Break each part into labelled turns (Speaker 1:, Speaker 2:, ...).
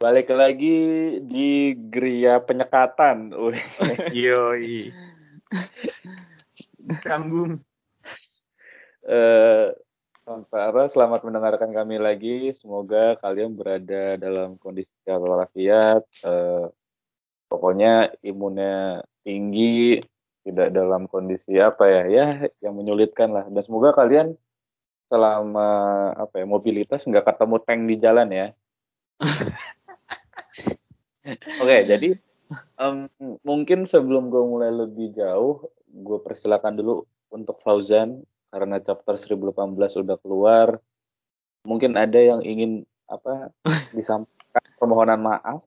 Speaker 1: Balik lagi di Gria Penyekatan.
Speaker 2: Yoi. Kambung.
Speaker 1: Eh, Para selamat mendengarkan kami lagi. Semoga kalian berada dalam kondisi sehat walafiat. Eh, pokoknya imunnya tinggi, tidak dalam kondisi apa ya, ya yang menyulitkan lah. Dan semoga kalian selama apa ya mobilitas nggak ketemu tank di jalan ya. Oke, jadi um, mungkin sebelum gue mulai lebih jauh, gue persilakan dulu untuk Fauzan karena chapter 1018 udah keluar. Mungkin ada yang ingin apa disampaikan permohonan maaf.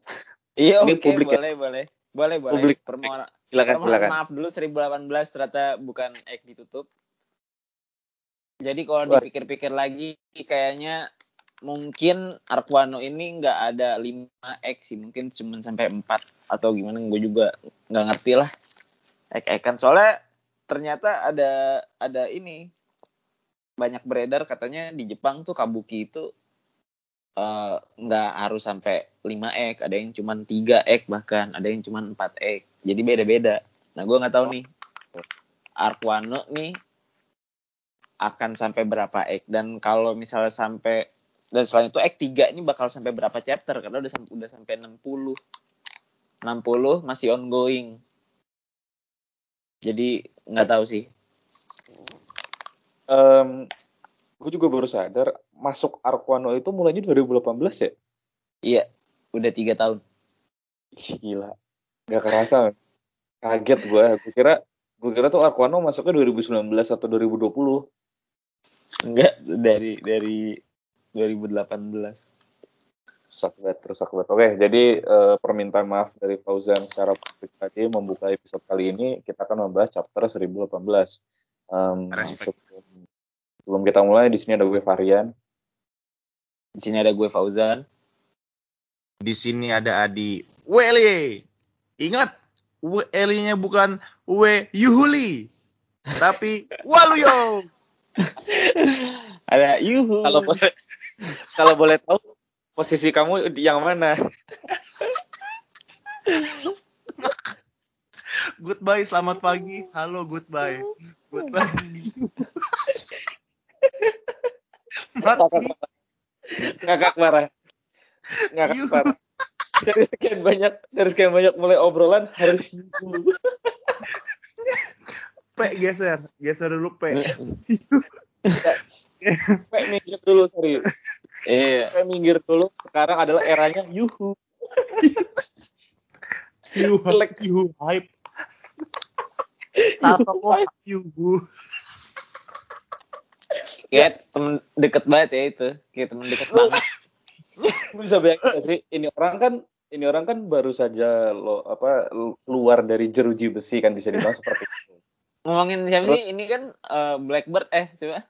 Speaker 3: Iya, oke,
Speaker 1: publik ya?
Speaker 3: boleh, boleh. Boleh, boleh.
Speaker 1: Publik.
Speaker 3: Permohonan,
Speaker 1: Silakan,
Speaker 3: permohonan
Speaker 1: silakan.
Speaker 3: maaf dulu 1018 ternyata bukan ek ditutup. Jadi kalau dipikir-pikir lagi kayaknya mungkin Arkwano ini nggak ada 5 ek sih, mungkin cuma sampai 4 atau gimana gue juga nggak ngerti lah. Ek-ekan soalnya ternyata ada ada ini banyak beredar katanya di Jepang tuh kabuki itu eh, nggak harus sampai 5 ek, ada yang cuma 3 ek bahkan, ada yang cuma 4 ek. Jadi beda-beda. Nah, gue nggak tahu nih Arkwano nih akan sampai berapa ek dan kalau misalnya sampai dan selain itu ek 3 ini bakal sampai berapa chapter karena udah sampai udah sampai 60. 60 masih ongoing. Jadi nggak tahu sih.
Speaker 1: Em, gue juga baru sadar masuk Arkwano itu mulainya 2018 ya.
Speaker 3: Iya, udah tiga tahun.
Speaker 1: Gila, gak kerasa. Kaget gue. Gue kira gue kira tuh Arkwano masuknya 2019 atau 2020.
Speaker 3: Enggak dari dari 2018.
Speaker 1: Rusak banget, rusak banget. Oke, jadi eh, permintaan maaf dari Fauzan secara pribadi membuka episode kali ini kita akan membahas chapter 1018. Em,
Speaker 2: Respect.
Speaker 1: sebelum, sebelum kita mulai di sini ada gue Varian.
Speaker 3: Di sini ada gue Fauzan.
Speaker 2: Di sini ada Adi Weli. Ingat, Weli-nya bukan W Yuhuli, tapi Waluyo.
Speaker 3: Ada Yuhu.
Speaker 1: Kalau boleh kalau boleh tahu posisi kamu di yang mana?
Speaker 2: Goodbye, selamat pagi. Halo, goodbye. Goodbye. Mati.
Speaker 1: Ngakak parah. Ngakak
Speaker 2: Yuh.
Speaker 1: parah. Dari sekian banyak dari sekian banyak mulai obrolan harus dulu.
Speaker 2: P geser, geser dulu P.
Speaker 1: Pe minggir dulu serius.
Speaker 3: Iya.
Speaker 1: Pe minggir dulu. Sekarang adalah eranya yuhu.
Speaker 2: You
Speaker 1: Jelek.
Speaker 2: you hype. Tato kok you.
Speaker 3: Kayak temen deket banget ya itu. Kayak temen deket banget.
Speaker 1: Lu bisa bayangin gak sih ini orang kan ini orang kan baru saja lo apa keluar dari jeruji besi kan bisa dibilang seperti itu.
Speaker 3: Ngomongin siapa
Speaker 1: Terus?
Speaker 3: sih? Ini kan eh, Blackbird eh coba.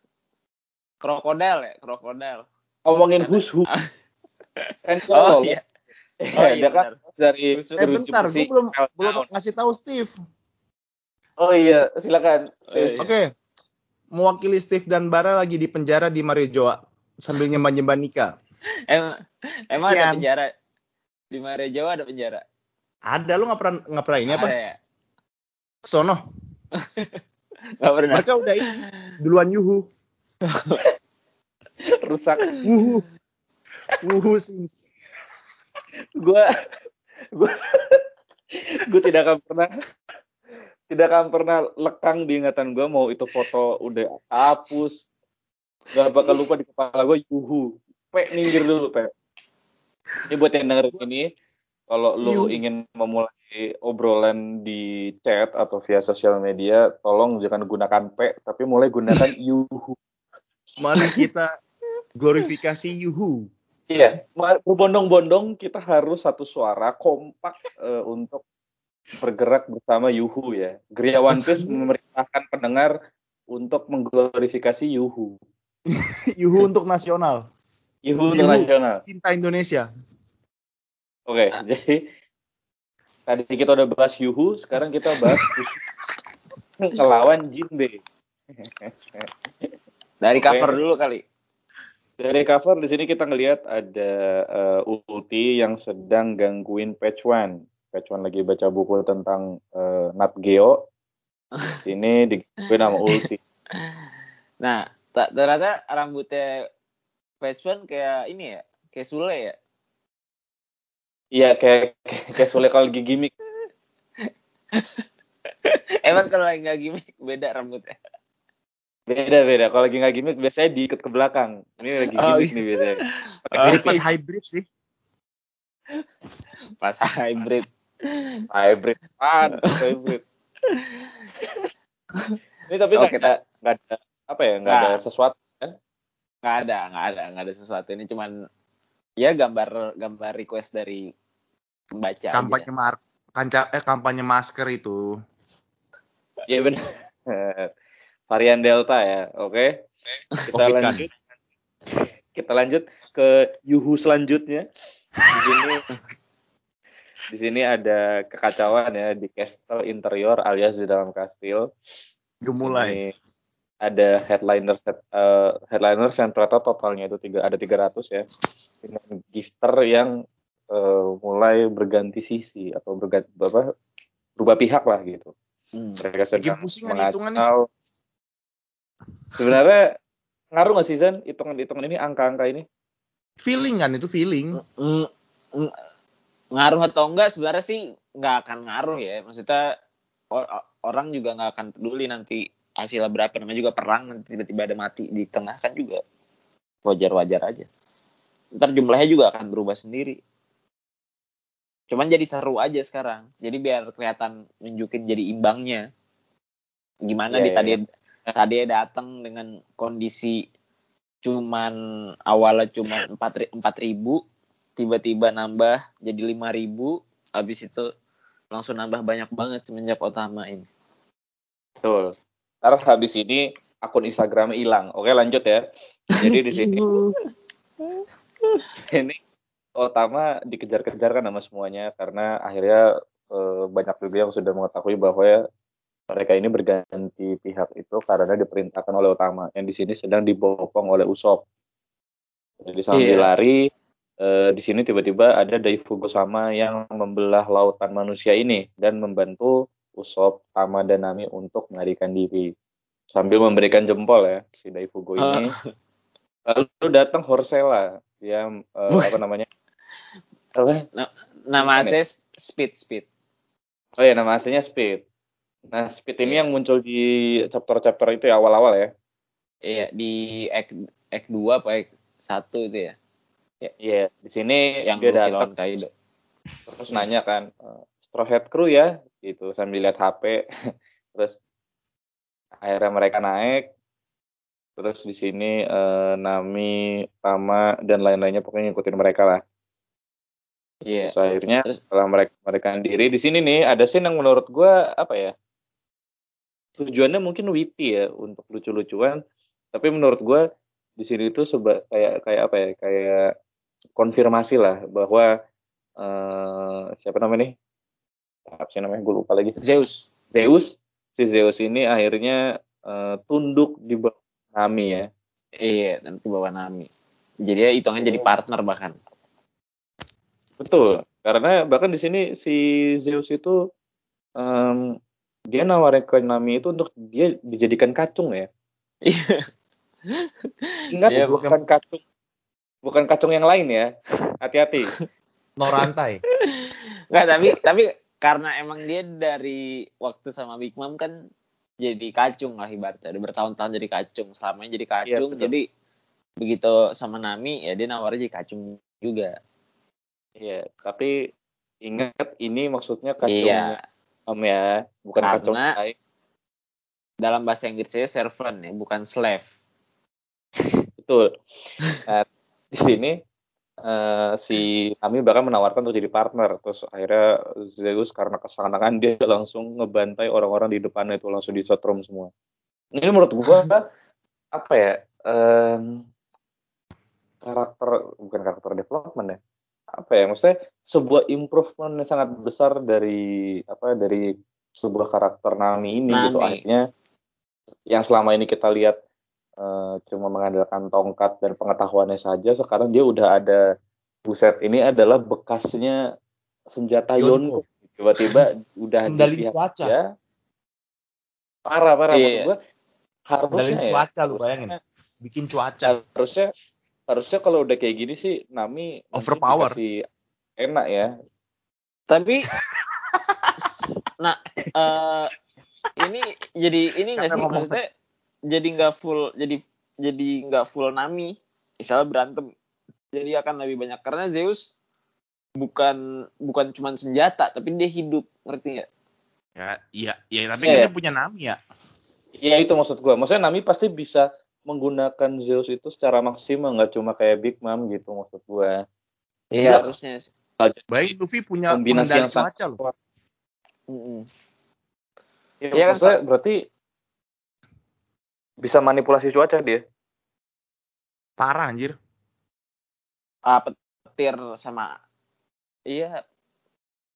Speaker 3: Krokodil ya, krokodil.
Speaker 1: Ngomongin hus hus. Kan
Speaker 3: Oh iya.
Speaker 1: Eh,
Speaker 3: Oh iya,
Speaker 1: dia kan dari.
Speaker 2: Eh bentar, gue belum belum ngasih tahu Steve.
Speaker 1: Oh iya, silakan.
Speaker 3: Oh, iya.
Speaker 2: Oke. Mewakili Steve dan Bara lagi di penjara di Mariojoa sambil nyembah-nyembah nikah.
Speaker 3: Emang emang ada penjara di Maria Jawa ada penjara.
Speaker 2: Ada lu nggak pernah nggak pernah ini apa?
Speaker 3: Ada ya?
Speaker 2: Sono.
Speaker 3: Gak pernah.
Speaker 2: Mereka udah ini duluan yuhu.
Speaker 1: Rusak.
Speaker 2: Wuhu. Wuhu since.
Speaker 1: Gua gua gua tidak akan pernah tidak akan pernah lekang di ingatan gua mau itu foto udah hapus. Gak bakal lupa di kepala gua yuhu. Pe minggir dulu, Pe. Ini buat yang dengerin ini, kalau lu ingin memulai obrolan di chat atau via sosial media, tolong jangan gunakan P, tapi mulai gunakan yuhu.
Speaker 2: Mari kita glorifikasi yuhu.
Speaker 1: Iya, berbondong-bondong kita harus satu suara kompak eh, untuk bergerak bersama Yuhu ya. Gria One Piece memerintahkan pendengar untuk mengglorifikasi Yuhu.
Speaker 2: yuhu untuk nasional.
Speaker 1: Yuhu
Speaker 2: Yuhu.
Speaker 1: internasional.
Speaker 2: Cinta Indonesia.
Speaker 1: Oke, jadi tadi kita udah bahas Yuhu, sekarang kita bahas ngelawan Jinbe.
Speaker 3: Dari cover dulu kali.
Speaker 1: Dari cover di sini kita ngelihat ada uh, Ulti yang sedang gangguin Patch One. Patch One lagi baca buku tentang uh, Nat Geo. Ini digangguin sama Ulti.
Speaker 3: Nah, ternyata rambutnya Patch One kayak ini ya, kayak Sule ya.
Speaker 1: Iya, kayak kayak Sule kalau lagi gimmick.
Speaker 3: Emang kalau lagi nggak gimmick beda rambutnya.
Speaker 1: Beda beda. Kalau lagi nggak gimmick biasanya diikat ke belakang. Ini lagi oh, gimmick iya. nih biasanya.
Speaker 2: Oh, pas hybrid sih.
Speaker 3: Pas hybrid.
Speaker 1: hybrid. Ah, hybrid. Ini tapi nggak kita nggak ada apa ya nggak ada sesuatu kan?
Speaker 3: Nggak ada nggak ada nggak ada sesuatu ini cuman ya gambar gambar request dari pembaca.
Speaker 2: Kampanye mar kanca eh kampanye masker itu.
Speaker 1: Iya benar varian Delta ya. Oke. Okay? Kita COVID lanjut. Kan? Kita lanjut ke Yuhu selanjutnya. Di sini di sini ada kekacauan ya di castle interior alias di dalam kastil.
Speaker 2: Mulai.
Speaker 1: Ada headliner set, uh, headliner yang ternyata totalnya itu tiga ada 300 ya. Dengan gifter yang uh, mulai berganti sisi atau berganti apa berubah pihak lah gitu. Hmm. Mereka sedang mengacau Sebenarnya ngaruh nggak sih Zan hitungan-hitungan ini angka-angka ini?
Speaker 2: Feeling kan itu feeling. Mm,
Speaker 3: mm, ngaruh atau enggak sebenarnya sih nggak akan ngaruh ya. Maksudnya or, orang juga nggak akan peduli nanti hasilnya berapa namanya juga perang nanti tiba-tiba ada mati di tengah kan juga wajar-wajar aja. Ntar jumlahnya juga akan berubah sendiri. Cuman jadi seru aja sekarang. Jadi biar kelihatan nunjukin jadi imbangnya. Gimana yeah, di yeah. tadi iya tadi datang dengan kondisi cuman awalnya cuma empat empat ribu tiba-tiba nambah jadi lima ribu habis itu langsung nambah banyak banget semenjak utama ini.
Speaker 1: Betul. Ntar habis ini akun Instagram hilang. Oke lanjut ya. Jadi di sini ini utama dikejar-kejar kan sama semuanya karena akhirnya eh, banyak juga yang sudah mengetahui bahwa ya mereka ini berganti pihak itu karena diperintahkan oleh utama yang di sini sedang dibopong oleh Usop. Jadi sambil yeah. lari eh, di sini tiba-tiba ada Daifugo sama yang membelah lautan manusia ini dan membantu Usop, Tama dan Nami untuk melarikan diri sambil memberikan jempol ya si Daifugo ini. Uh. Lalu datang Horsela yang eh, apa namanya?
Speaker 3: Apa? nama aslinya Speed Speed.
Speaker 1: Oh ya nama aslinya Speed Nah, speed ini yang muncul di chapter-chapter itu ya awal-awal ya.
Speaker 3: Iya, di act act 2 apa act 1 itu ya.
Speaker 1: Iya, yeah, di sini yang dia datang Kaido. Terus nanya kan, eh, Straw Hat Crew ya, gitu sambil lihat HP. terus akhirnya mereka naik. Terus di sini eh, Nami, Tama dan lain-lainnya pokoknya ngikutin mereka lah. Iya. Yeah. Terus akhirnya terus, setelah mereka mereka diri di sini nih ada scene yang menurut gue apa ya tujuannya mungkin witty ya untuk lucu-lucuan. Tapi menurut gue di sini itu seba, kayak kayak apa ya kayak konfirmasi lah bahwa uh, siapa namanya nih? Apa sih namanya? Gue lupa lagi.
Speaker 3: Zeus.
Speaker 1: Zeus? Si Zeus ini akhirnya uh, tunduk di bawah Nami ya.
Speaker 3: Iya dan di bawah Nami. Jadi ya hitungannya jadi partner bahkan.
Speaker 1: Betul. Karena bahkan di sini si Zeus itu um, dia nawarin ke Nami itu untuk dia dijadikan kacung ya. Iya. Ingat ya, bukan kacung bukan kacung yang lain ya. Hati-hati.
Speaker 2: No rantai.
Speaker 3: Enggak, tapi tapi karena emang dia dari waktu sama Big Mom kan jadi kacung lah ibaratnya. Udah bertahun-tahun jadi kacung, selamanya jadi iya, kacung. Ya, jadi begitu sama Nami ya dia nawarin jadi kacung juga.
Speaker 1: Iya, tapi ingat ini maksudnya kacungnya iya. Om ya, bukan Karena
Speaker 3: dalam bahasa Inggrisnya servant ya, bukan slave.
Speaker 1: Betul. Nah, di sini uh, si kami bahkan menawarkan untuk jadi partner. Terus akhirnya Zeus karena kesenangan dia langsung ngebantai orang-orang di depannya itu langsung disetrum semua. Ini menurut gua apa ya? Um, karakter bukan karakter development ya apa ya maksudnya sebuah improvement yang sangat besar dari apa dari sebuah karakter Nami ini gitu. Nami. gitu akhirnya yang selama ini kita lihat eh, cuma mengandalkan tongkat dan pengetahuannya saja, sekarang dia udah ada buset ini adalah bekasnya senjata
Speaker 2: Yonko.
Speaker 1: Tiba-tiba udah di
Speaker 2: Kendali cuaca.
Speaker 1: dia. Parah parah maksud
Speaker 3: Iya.
Speaker 1: gua harusnya
Speaker 2: Kendalin
Speaker 1: ya.
Speaker 2: cuaca lu
Speaker 1: harusnya-
Speaker 2: bayangin. Bikin cuaca.
Speaker 1: Harusnya harusnya kalau udah kayak gini sih Nami
Speaker 2: Overpower.
Speaker 1: dikasih enak ya.
Speaker 3: Tapi nah eh ini jadi ini nggak sih maksudnya jadi nggak full jadi jadi nggak full Nami misalnya berantem jadi akan lebih banyak karena Zeus bukan bukan cuma senjata tapi dia hidup ngerti nggak
Speaker 2: Ya, iya, iya tapi
Speaker 1: Iya,
Speaker 2: kan
Speaker 1: iya.
Speaker 2: dia punya Nami ya.
Speaker 1: Iya itu maksud gua. Maksudnya Nami pasti bisa menggunakan Zeus itu secara maksimal nggak cuma kayak Big Mom gitu maksud gua.
Speaker 3: iya harusnya.
Speaker 2: Baik Luffy punya
Speaker 1: Kombinasi yang sangat
Speaker 2: cuaca loh.
Speaker 1: kuat.
Speaker 3: Mm-mm.
Speaker 1: Ya,
Speaker 3: Iya kan,
Speaker 1: maksudnya berarti bisa manipulasi cuaca dia.
Speaker 2: Parah anjir.
Speaker 3: ah petir sama iya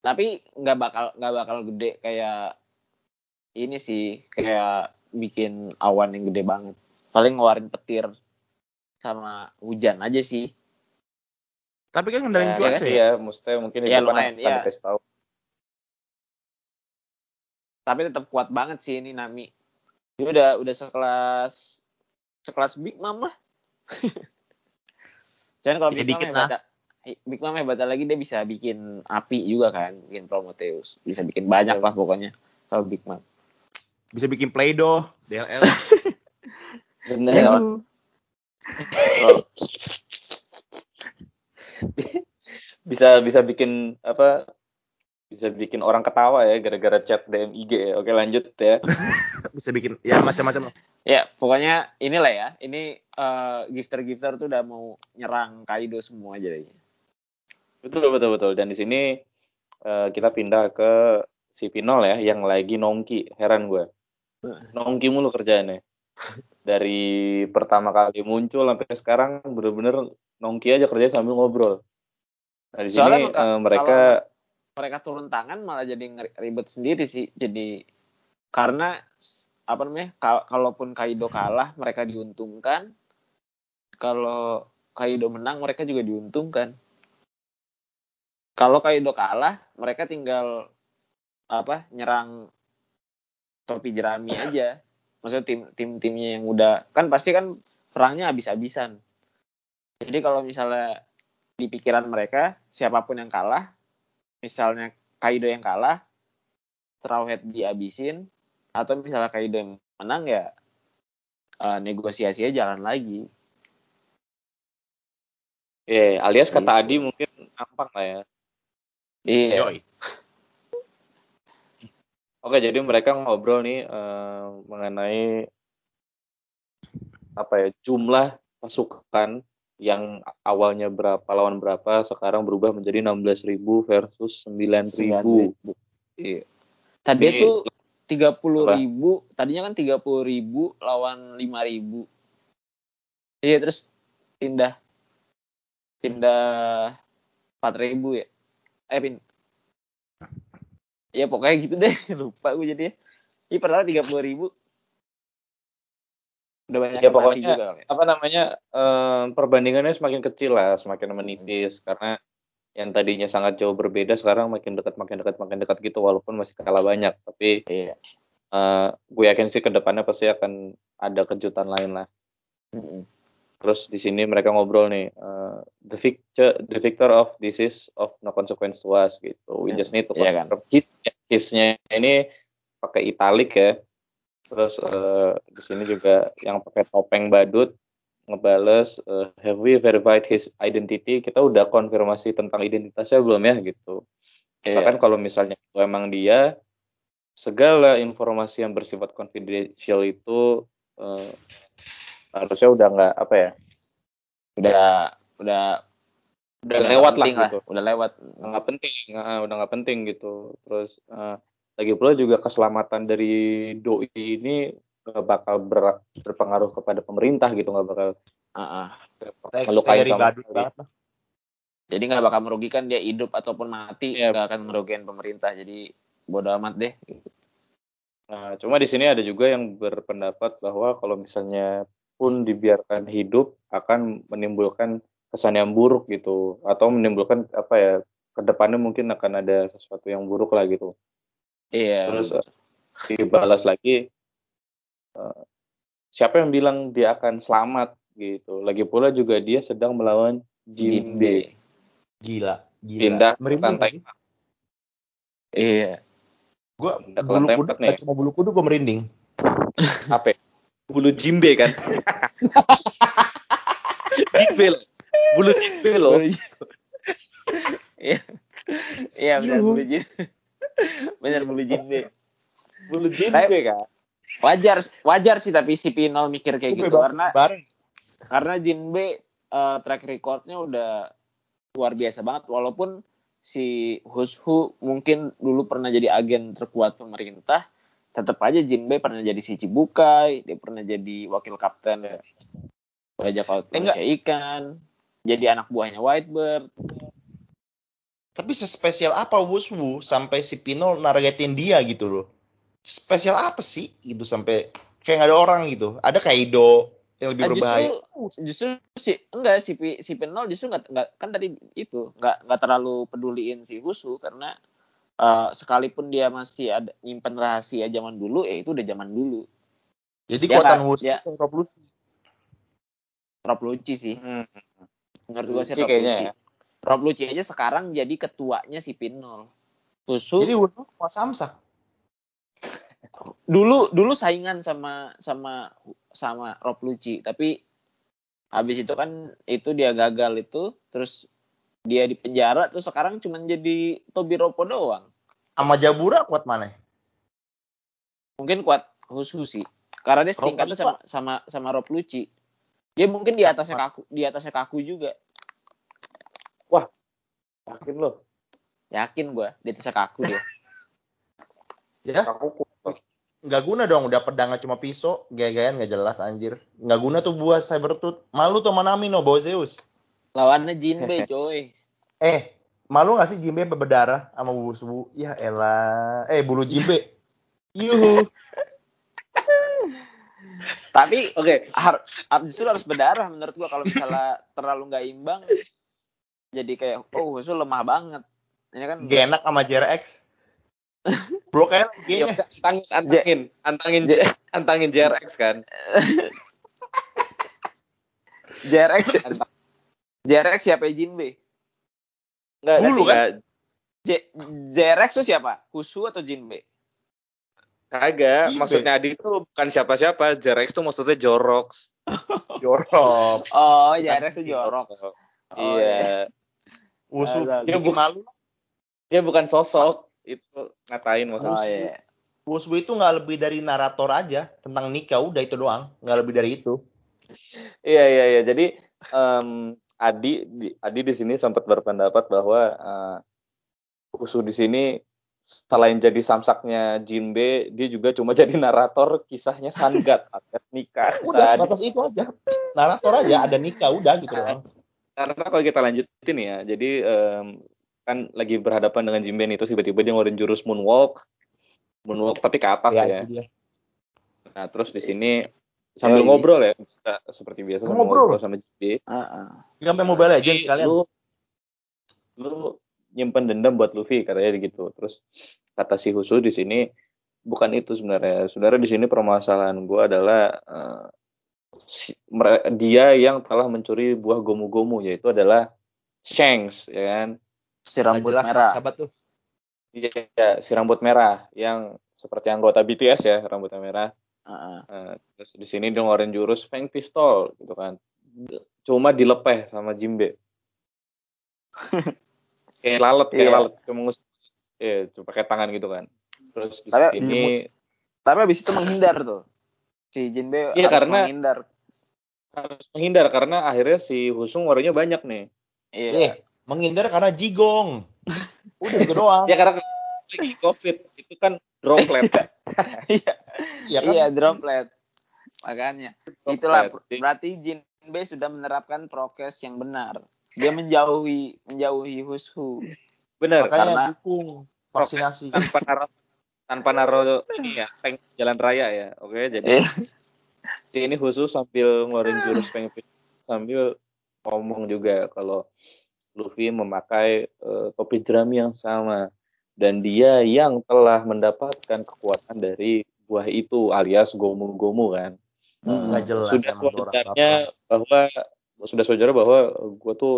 Speaker 3: tapi nggak bakal nggak bakal gede kayak ini sih kayak bikin awan yang gede banget paling ngeluarin petir sama hujan aja sih
Speaker 2: Tapi kan ngendalin
Speaker 3: Ya,
Speaker 2: cuaca ya.
Speaker 1: Iya, maksudnya mungkin depan
Speaker 3: lumayan, iya.
Speaker 1: dikasih tahu.
Speaker 3: tapi tetap kuat banget sih ini Nami dia udah udah sekelas sekelas Big Mom lah Cuman kalau
Speaker 2: Ya,
Speaker 3: Big Mom
Speaker 2: dikit
Speaker 3: hebat Big Mom hebatnya lagi dia bisa bikin api juga kan bikin Prometheus bisa bikin banyak lah pokoknya kalau Big Mom
Speaker 2: Bisa bikin Play-Doh, DLL.
Speaker 1: Bener.
Speaker 2: Ya, lu.
Speaker 1: bisa bisa bikin apa? Bisa bikin orang ketawa ya gara-gara chat DM IG ya. Oke lanjut ya.
Speaker 2: bisa bikin ya macam-macam.
Speaker 3: Ya, pokoknya inilah ya. Ini eh, gifter-gifter tuh udah mau nyerang Kaido semua jadinya.
Speaker 1: betul betul betul. Dan di sini eh, kita pindah ke si Pinol ya yang lagi nongki. Heran gue. Nongki mulu kerjaannya. Dari pertama kali muncul sampai sekarang bener-bener nongki aja kerja sambil ngobrol. Nah, di
Speaker 3: Soalnya
Speaker 1: sini
Speaker 3: maka-
Speaker 1: eh, mereka
Speaker 3: Mereka turun tangan malah jadi ribet sendiri sih. Jadi karena apa namanya? kal- kalaupun Kaido kalah, mereka diuntungkan. Kalau Kaido menang, mereka juga diuntungkan. Kalau Kaido kalah, mereka tinggal apa? nyerang topi jerami aja. Maksudnya tim tim timnya yang udah kan pasti kan serangnya habis-habisan. Jadi kalau misalnya di pikiran mereka siapa pun yang kalah, misalnya Kaido yang kalah, Straw Hat dihabisin, atau misalnya Kaido yang menang ya eh, negosiasinya jalan lagi.
Speaker 1: ya alias kata
Speaker 3: Gitu.
Speaker 1: Adi mungkin gampang lah ya.
Speaker 3: Iya.
Speaker 2: Yoi.
Speaker 1: Oke, jadi mereka ngobrol nih eh, mengenai apa ya jumlah pasukan yang awalnya berapa lawan berapa sekarang berubah menjadi 16.000 versus 9.000.
Speaker 3: Iya. Tadi
Speaker 1: Apa?
Speaker 3: ribu, tadinya kan tiga puluh ribu lawan lima ribu. Iya terus pindah pindah empat ribu ya. Eh pin. Ya pokoknya gitu deh lupa gue jadi. Ini pertama tiga puluh ribu. Udah banyak
Speaker 1: Ya, pokoknya-
Speaker 3: juga ya.
Speaker 1: Apa namanya eh, perbandingannya semakin kecil lah, semakin menipis karena yang tadinya sangat jauh berbeda sekarang makin dekat makin dekat makin dekat gitu walaupun masih kalah banyak tapi
Speaker 3: Iya.
Speaker 1: eh, gue yakin sih ke depannya pasti akan ada kejutan lain lah. Terus di sini mereka ngobrol nih, eh, the victor, the victor of this is of no consequence to us gitu. We
Speaker 3: Ya,
Speaker 1: just need to
Speaker 3: iya kan.
Speaker 1: his-nya ini pakai italic ya. Terus eh, di sini juga yang pakai topeng badut ngebales eh, have we verified his identity? Kita udah konfirmasi tentang identitasnya belum ya gitu.
Speaker 3: Iya.
Speaker 1: Bahkan kalau misalnya itu emang dia, segala informasi yang bersifat confidential itu eh, harusnya udah nggak apa ya,
Speaker 3: Udah udah
Speaker 1: udah
Speaker 3: nggak
Speaker 1: lewat lah gitu,
Speaker 3: Udah lewat.
Speaker 1: nggak penting, nggak- udah nggak penting gitu. Terus eh, lagi pula juga keselamatan dari doi ini nggak bakal ber- berpengaruh kepada pemerintah gitu, nggak bakal melukai sama
Speaker 2: banget lah.
Speaker 3: Jadi nggak bakal merugikan dia hidup ataupun mati,
Speaker 1: Iya.
Speaker 3: nggak akan merugikan pemerintah. Jadi bodo amat deh.
Speaker 1: Nah, cuma di sini ada juga yang berpendapat bahwa kalau misalnya pun dibiarkan hidup akan menimbulkan kesan yang buruk gitu atau menimbulkan apa ya ke depannya mungkin akan ada sesuatu yang buruk lah gitu
Speaker 3: Iya.
Speaker 1: terus uh, dibalas lagi uh, siapa yang bilang dia akan selamat gitu lagi pula juga dia sedang melawan Jinbe
Speaker 2: Gila, gila.
Speaker 1: pindah
Speaker 2: merinding
Speaker 1: lantai.
Speaker 3: Iya.
Speaker 2: Gua bulu kuduk cuma bulu kuduk gua merinding.
Speaker 1: apa? Bulu Jinbe kan Jinbe loh bulu Jinbe loh
Speaker 3: Iya. Iya benar bulu jin. benar bulu jinbe.
Speaker 1: bulu Jinbe kan
Speaker 3: Wajar wajar sih tapi si Pinol mikir kayak gitu karena
Speaker 2: bareng.
Speaker 3: karena Jinbe eh, track recordnya udah luar biasa banget walaupun si Hushu mungkin dulu pernah jadi agen terkuat pemerintah tetap aja Jinbe pernah jadi si Cibukai dia pernah jadi wakil kapten bajak laut
Speaker 2: Eh,
Speaker 3: ikan jadi anak buahnya Whitebird
Speaker 2: Tapi sespesial apa Wuswu sampai si Pinol nargetin dia gitu loh. Spesial apa sih gitu sampai kayak nggak ada orang gitu. Ada Kaido yang lebih
Speaker 3: Ah,
Speaker 2: berbahaya.
Speaker 3: justru justru si enggak si si Pinol justru nggak kan tadi itu nggak nggak terlalu peduliin si Husu karena eh, sekalipun dia masih ada nyimpen rahasia zaman dulu ya itu udah zaman dulu
Speaker 2: Jadi
Speaker 3: Ya,
Speaker 2: kuatan
Speaker 3: Kak,
Speaker 2: Wuswu
Speaker 3: ya.
Speaker 2: itu Rob Lucy.
Speaker 3: Rob Lucci sih
Speaker 1: Hmm.
Speaker 3: menurut gua sih
Speaker 1: Lucci
Speaker 3: Rob
Speaker 1: kayaknya
Speaker 3: Lucci
Speaker 1: ya.
Speaker 3: Rob Lucci aja sekarang jadi ketuanya si Pinol Husu
Speaker 2: Jadi Wuswu sama Samsak.
Speaker 3: dulu dulu saingan sama sama sama Rob Lucci tapi habis itu kan itu dia gagal itu terus dia di penjara terus sekarang cuman jadi Tobi Ropo doang
Speaker 2: Sama Jabura kuat mana?
Speaker 3: mungkin kuat Husu sih karena dia setingkatnya sama sama sama Rob Lucci dia mungkin di atasnya kaku di atasnya kaku juga
Speaker 1: yakin loh
Speaker 3: yakin gua di atasnya kaku dia
Speaker 2: Ya,
Speaker 1: aku kuat.
Speaker 2: nggak guna dong udah pedangnya cuma pisau, gaya-gayaan nggak jelas anjir. Nggak guna tuh buah Cybertooth. Malu tuh sama Nami no, bawa Zeus.
Speaker 3: Lawannya Jinbe coy
Speaker 2: Eh, malu nggak sih Jimbe berdarah sama Wuswu? Ya elah. Eh, bulu Jimbe. Yuhu.
Speaker 3: tapi
Speaker 1: oke
Speaker 3: har justru harus berdarah menurut gua kalau misalnya terlalu nggak imbang jadi kayak oh Husu lemah banget ini kan
Speaker 2: Gak enak sama JRX. Bro gayanya.
Speaker 1: antangin antangin antangin J- antangin JRX kan
Speaker 3: JRX JRX siapa Jinbe
Speaker 1: Enggak,
Speaker 2: Dulu kan?
Speaker 3: J- JRX tuh siapa Husu atau Jinbe
Speaker 1: Kagak,
Speaker 2: Jinbe.
Speaker 1: maksudnya Adi itu bukan siapa-siapa. JRX itu maksudnya Jorox.
Speaker 2: Jorok.
Speaker 3: oh JRX tuh jorok Oh,
Speaker 1: iya.
Speaker 2: Wuswu.
Speaker 3: Agak-
Speaker 2: Dia
Speaker 1: Dia bu-
Speaker 2: malu.
Speaker 1: Dia bukan sosok. Itu ngatain
Speaker 3: oh
Speaker 1: maksudnya.
Speaker 3: iya
Speaker 2: Wuswu itu nggak lebih dari narator aja tentang nikah udah itu doang. Nggak lebih dari itu.
Speaker 1: Iya, iya, iya. Jadi em, Adi di, Adi di sini sempat berpendapat bahwa eh, Usu di sini selain jadi samsaknya Jinbe, dia juga cuma jadi narator kisahnya Sangat alias nikah.
Speaker 2: Udah
Speaker 1: Nah,
Speaker 2: sebatas itu aja. Narator aja ada nikah udah gitu doang.
Speaker 1: karena kalau kita lanjutin ya, jadi em, kan lagi berhadapan dengan Jinbe terus tiba-tiba dia ngeluarin jurus moonwalk, moonwalk tapi ke atas ya.
Speaker 2: Ya, itu.
Speaker 1: Nah terus di sini sambil
Speaker 3: Yoi.
Speaker 1: ngobrol ya, bisa seperti biasa
Speaker 2: Ngobrol?
Speaker 1: sama Jinbe.
Speaker 3: Heeh.
Speaker 2: Dia sampai Mobile Legends sekalian.
Speaker 1: Lu, lu nyimpen dendam buat Luffy katanya gitu. Terus kata si Husu di sini bukan itu sebenarnya. Sebenarnya di sini permasalahan gue adalah eh, si- dia yang telah mencuri buah gomu-gomu yaitu adalah Shanks ya kan.
Speaker 3: si rambut
Speaker 2: jelas,
Speaker 3: merah
Speaker 2: Sahabat tuh.
Speaker 1: Iya, iya, si rambut merah yang seperti anggota BTS ya rambutnya merah. Nah, terus di sini dia ngeluarin jurus Feng Pistol gitu kan. Cuma dilepeh sama Jimbe. kayak lalat, kayak
Speaker 3: Iya.
Speaker 1: lalat, kayak mengus. Iya, cuma pakai tangan gitu kan. Terus di
Speaker 3: Tapi-
Speaker 1: sini
Speaker 3: tapi abis itu menghindar tuh si Jinbe
Speaker 1: Iya,
Speaker 3: harus
Speaker 1: karena-
Speaker 3: menghindar
Speaker 1: harus menghindar karena akhirnya si Husung warnanya banyak nih.
Speaker 3: iya
Speaker 2: Eh, menghindar karena jigong. Udah gitu doang.
Speaker 1: Ya karena lagi COVID itu kan droplet.
Speaker 3: iya
Speaker 2: Iya kan?
Speaker 3: iya droplet makanya
Speaker 1: Droplet.
Speaker 3: itulah berarti Jinbe sudah menerapkan prokes yang benar dia menjauhi menjauhi Hushu
Speaker 1: Bener,
Speaker 2: Makanya
Speaker 3: karena-
Speaker 2: dukung vaksinasi.
Speaker 1: tanpa naruh tanpa naruh ini ya tank jalan raya ya. Oke, jadi
Speaker 3: Iya.
Speaker 1: ini khusus sambil ngeluarin jurus Pistol sambil ngomong juga kalau Luffy memakai uh, topi jerami yang sama dan dia yang telah mendapatkan kekuatan dari buah itu alias Gomu Gomu kan.
Speaker 2: Hmm, nggak jelas
Speaker 1: sudah wajarnya bahwa sudah wajar bahwa gue tuh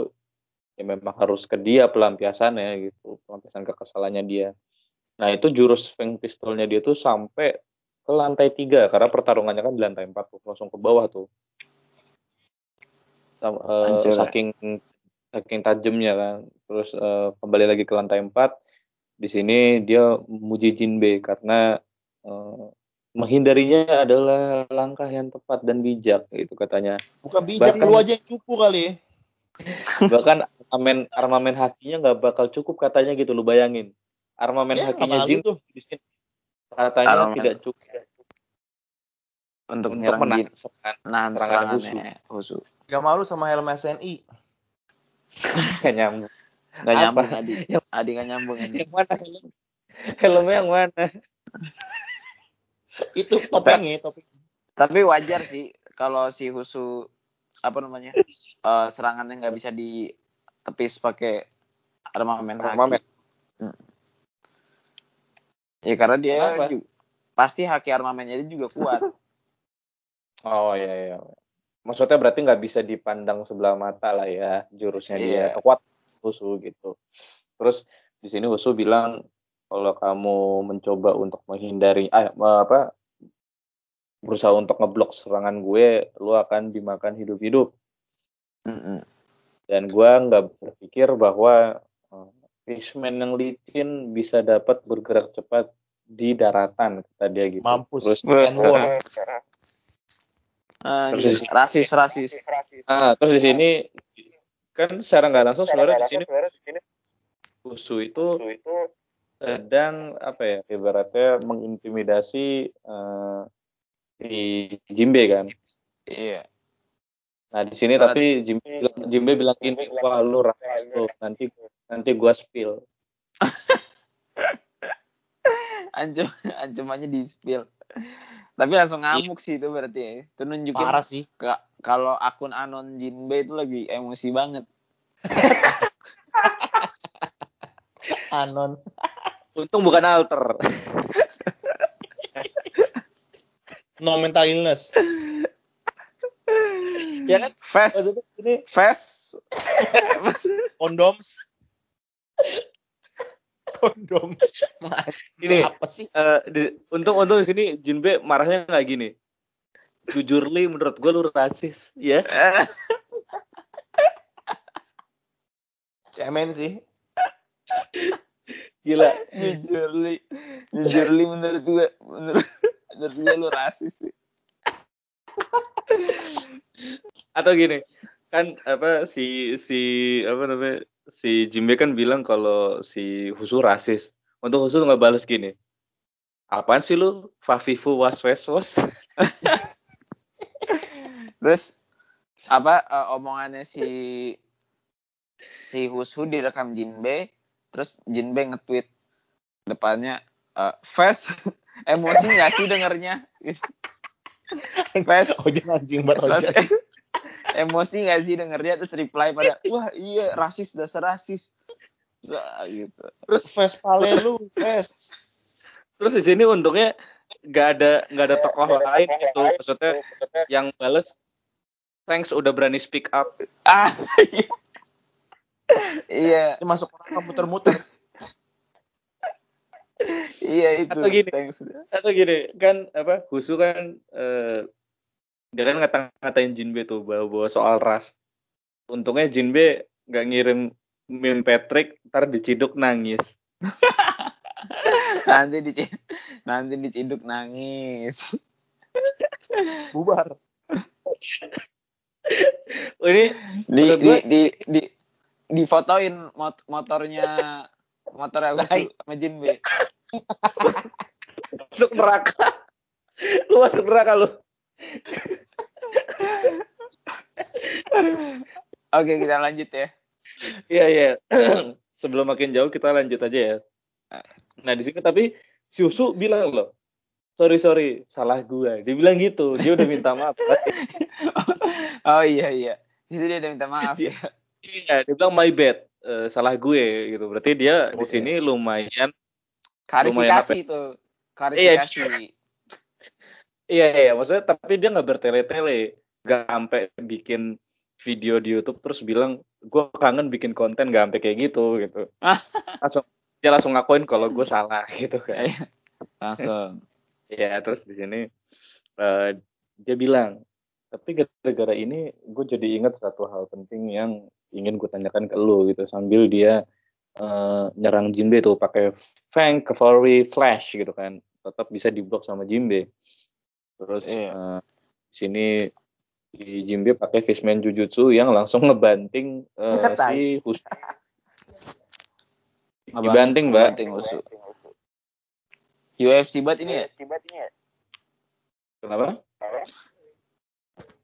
Speaker 1: ya memang harus ke dia pelampiasannya gitu. Pelampiasan kekesalannya dia. Nah itu jurus Feng pistolnya dia tuh sampai ke lantai tiga karena pertarungannya kan di lantai empat tuh langsung ke bawah tuh. Sam- eh,
Speaker 3: Hancur ya.
Speaker 1: saking saking tajamnya kan. Terus eh, kembali lagi ke lantai empat di sini dia memuji Jinbe karena eh, menghindarinya adalah langkah yang tepat dan bijak gitu katanya
Speaker 2: Bukan bijak
Speaker 1: Bahkan-
Speaker 2: lu aja yang cupu kali.
Speaker 1: bahkan armamen armamen hakinya nggak bakal cukup katanya gitu lu bayangin armamen
Speaker 2: Ya,
Speaker 1: hakinya Jin di sini katanya
Speaker 3: Armamen.
Speaker 1: tidak cukup
Speaker 3: Untuk,
Speaker 1: untuk menahan
Speaker 3: Jin.
Speaker 1: serangan
Speaker 3: Nahan
Speaker 1: serangan
Speaker 3: serangannya Husu.
Speaker 2: Gak malu sama helm SNI.
Speaker 1: Nggak nyambung
Speaker 3: Gak
Speaker 1: Apa?
Speaker 3: nyambung Adi.
Speaker 1: Yang-
Speaker 3: Adi gak nyambung Adi.
Speaker 1: yang mana helm helmnya yang mana
Speaker 2: Itu topengnya, topeng.
Speaker 3: Tapi wajar sih kalau si Husu apa namanya eh, serangannya nggak bisa ditepis pakai armamen.
Speaker 1: Armamen.
Speaker 3: Hmm. Ya karena dia
Speaker 1: Kenapa?
Speaker 3: ju- pasti haki armamennya dia juga kuat.
Speaker 1: oh iya iya maksudnya berarti nggak bisa dipandang sebelah mata lah ya jurusnya dia
Speaker 3: Iya.
Speaker 1: Husu gitu terus di sini Husu bilang kalau kamu mencoba untuk menghindari ah, apa berusaha untuk ngeblok serangan gue lu akan dimakan hidup-hidup dan gua nggak berpikir bahwa uh, fishman yang licin bisa dapat bergerak cepat di daratan kata dia gitu
Speaker 2: Mampus.
Speaker 1: terus
Speaker 2: N-word.
Speaker 3: Anjir, rasis rasis.
Speaker 1: ah terus di sini kan secara nggak langsung sebenarnya di sini Husu itu sedang apa ya ibaratnya mengintimidasi uh, si Jimbe kan
Speaker 3: Iya.
Speaker 1: nah di sini tapi Jimbe bilang, Jimbe bilang gini wah lu rasis tuh nanti nanti gua spill
Speaker 3: Ancam ancamannya di spill. Tapi langsung ngamuk sih itu berarti ya. Itu nunjukin
Speaker 2: Parah sih.
Speaker 3: ka- kalau akun anon Jinbe itu lagi emosi banget.
Speaker 2: Anon.
Speaker 1: untung bukan alter
Speaker 2: No mental illness.
Speaker 1: ya kan
Speaker 3: Fast,
Speaker 1: ini
Speaker 3: fast.
Speaker 2: Kondoms. Kondoms.
Speaker 1: Ini.
Speaker 2: apa sih?
Speaker 1: eh, di- untung untung di sini Jinbe marahnya nggak gini jujur li menurut gue lu rasis ya.
Speaker 2: Cemen sih.
Speaker 1: gila.
Speaker 3: Jujur li, jujur li menurut gue, menurut, menurut gue lu rasis sih.
Speaker 1: atau gini kan apa si si apa namanya si Jimbe kan bilang kalau si Husu rasis. Untuk Husu nggak balas gini apaan sih lu Fafifu was was was
Speaker 3: Terus apa eh, omongannya si si Husu direkam Jinbe, terus Jinbe nge-tweet depannya eh, Fast emosi nggak sih dengernya? Fast
Speaker 2: Ojen anjing banget
Speaker 3: emosi nggak sih dengernya terus reply pada wah iya rasis dasar rasis Wah, gitu.
Speaker 1: terus
Speaker 2: Vespale lu, Ves.
Speaker 1: terus di sini untungnya nggak ada nggak ada tokoh lain gitu maksudnya yang balas thanks udah berani speak up
Speaker 3: Ah, iya,
Speaker 2: Ini masuk orang muter-muter.
Speaker 3: iya itu.
Speaker 1: Atau gini.
Speaker 3: Thanks.
Speaker 1: atau gini kan apa Husu kan eh, dia kan ngata-ngatain Jinbe tuh bawa-bawa soal ras untungnya Jinbe nggak ngirim meme Patrick ntar diciduk nangis
Speaker 3: nanti dici nanti diciduk nangis.
Speaker 2: Bubar.
Speaker 1: Ini
Speaker 3: Di di di di difotoin mot motornya motor aku sama Jinbe.
Speaker 1: masuk neraka. Lu masuk neraka lu.
Speaker 3: Oke, kita lanjut ya.
Speaker 1: iya iya. Sebelum makin jauh kita lanjut aja ya. Nah di sini tapi si Husu bilang loh sorry sorry. Salah gue dia bilang gitu. Dia udah minta maaf.
Speaker 3: Oh iya iya. Itu dia udah minta maaf ya?
Speaker 1: Iya dia bilang my bad. Eh, salah gue gitu. Berarti dia di sini lumayan
Speaker 3: klarifikasi
Speaker 1: apa
Speaker 3: tuh. Klarifikasi.
Speaker 1: iya. Iya maksudnya tapi dia nggak bertele-tele. Nggak sampai bikin video di YouTube terus bilang gue kangen bikin konten nggak sampai kayak gitu gitu. Langsung dia langsung ngakuin kalau gue salah gitu kan.
Speaker 3: Langsung
Speaker 1: ya terus di sini eh, dia bilang tapi gara-gara ini gue jadi ingat satu hal penting yang ingin gue tanyakan ke lu gitu. Sambil dia eh, nyerang Jimbe tuh pakai Fang Cavalry Flash gitu kan. Tetap bisa diblok sama Jimbe terus
Speaker 3: Iya.
Speaker 1: eh, di sini di Jimbe pakai Fishman Jujutsu yang langsung ngebanting eh,
Speaker 2: Tai.
Speaker 1: si Hus- dibanting mbak
Speaker 3: Banting usul. UFC banget ini ya?
Speaker 1: Kenapa?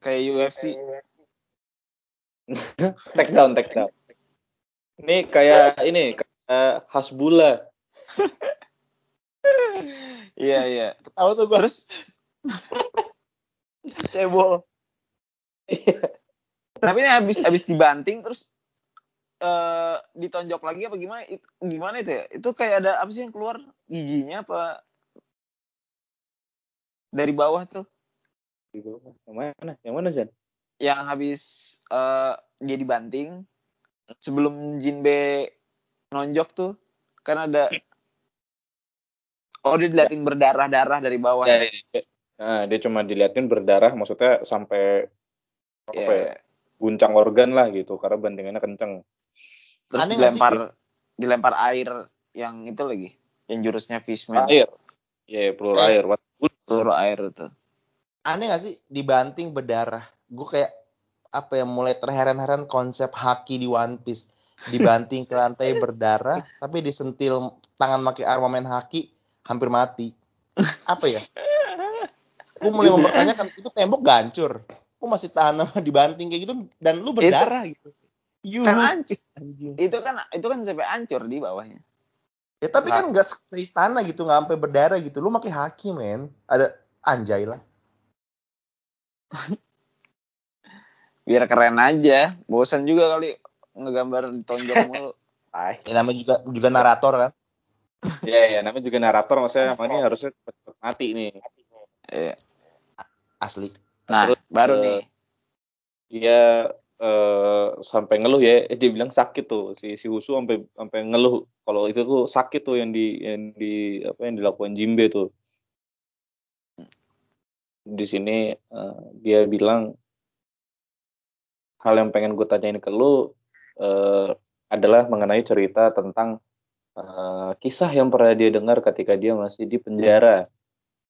Speaker 3: Kayak UFC
Speaker 1: take down take down. Ini kayak ini kayak Hasbullah
Speaker 3: iya iya.
Speaker 2: Tahu tuh gue
Speaker 3: terus?
Speaker 2: Cebol.
Speaker 3: tapi ini habis habis dibanting terus eh ditonjok lagi apa gimana? It- gimana itu ya? Itu kayak ada apa sih yang keluar? Giginya apa dari bawah tuh.
Speaker 1: Yang mana? Yang mana Zan?
Speaker 3: Yang habis eh dia dibanting. Sebelum Jinbe nonjok tuh kan ada oh dia diliatin berdarah-darah dari bawah
Speaker 1: ya,
Speaker 3: ya,
Speaker 1: dia, nah, dia cuma diliatin berdarah maksudnya sampai apa
Speaker 3: Iya.
Speaker 1: ya guncang organ lah gitu karena bantingannya kenceng.
Speaker 3: Terus
Speaker 2: Aneh nggak sih?
Speaker 3: dilempar dilempar air yang itu lagi yang jurusnya fishman.
Speaker 1: Air. Ya peluru
Speaker 2: Eh.
Speaker 1: air What-
Speaker 3: peluru air itu
Speaker 2: Aneh gak sih dibanting berdarah? Gue kayak apa ya mulai terheran-heran konsep haki di One Piece. Dibanting ke lantai berdarah, tapi disentil tangan pakai armamen haki hampir mati. Apa ya? Gue mulai mempertanyakan itu tembok gak hancur. Gue masih tahan sama dibanting kayak gitu dan lu berdarah gitu. Yuh,
Speaker 3: kan hancur
Speaker 2: anjing.
Speaker 3: itu kan itu kan sampai hancur di bawahnya
Speaker 2: Ya tapi kan nggak se- seistana gitu nggak sampai berdarah gitu. Lu pakai haki men. Ada anjay lah.
Speaker 3: biar keren aja bosan juga kali ngegambar tonjok mulu
Speaker 1: Ay,
Speaker 2: Ya, namanya juga juga narator kan.
Speaker 1: ya ya namanya juga narator maksudnya ini harusnya mati nih
Speaker 3: Iya.
Speaker 2: Asli.
Speaker 3: nah
Speaker 1: Terus,
Speaker 3: baru
Speaker 1: eh,
Speaker 3: nih
Speaker 1: dia eh, sampai ngeluh ya. Eh, dia bilang sakit tuh. Si si Husu sampai sampai ngeluh. Kalau itu tuh sakit tuh yang di yang di apa yang dilakukan Jimbe tuh. Di sini eh, dia bilang hal yang pengen gue tanyain ke lu eh, adalah mengenai cerita tentang eh, kisah yang pernah dia dengar ketika dia masih di penjara.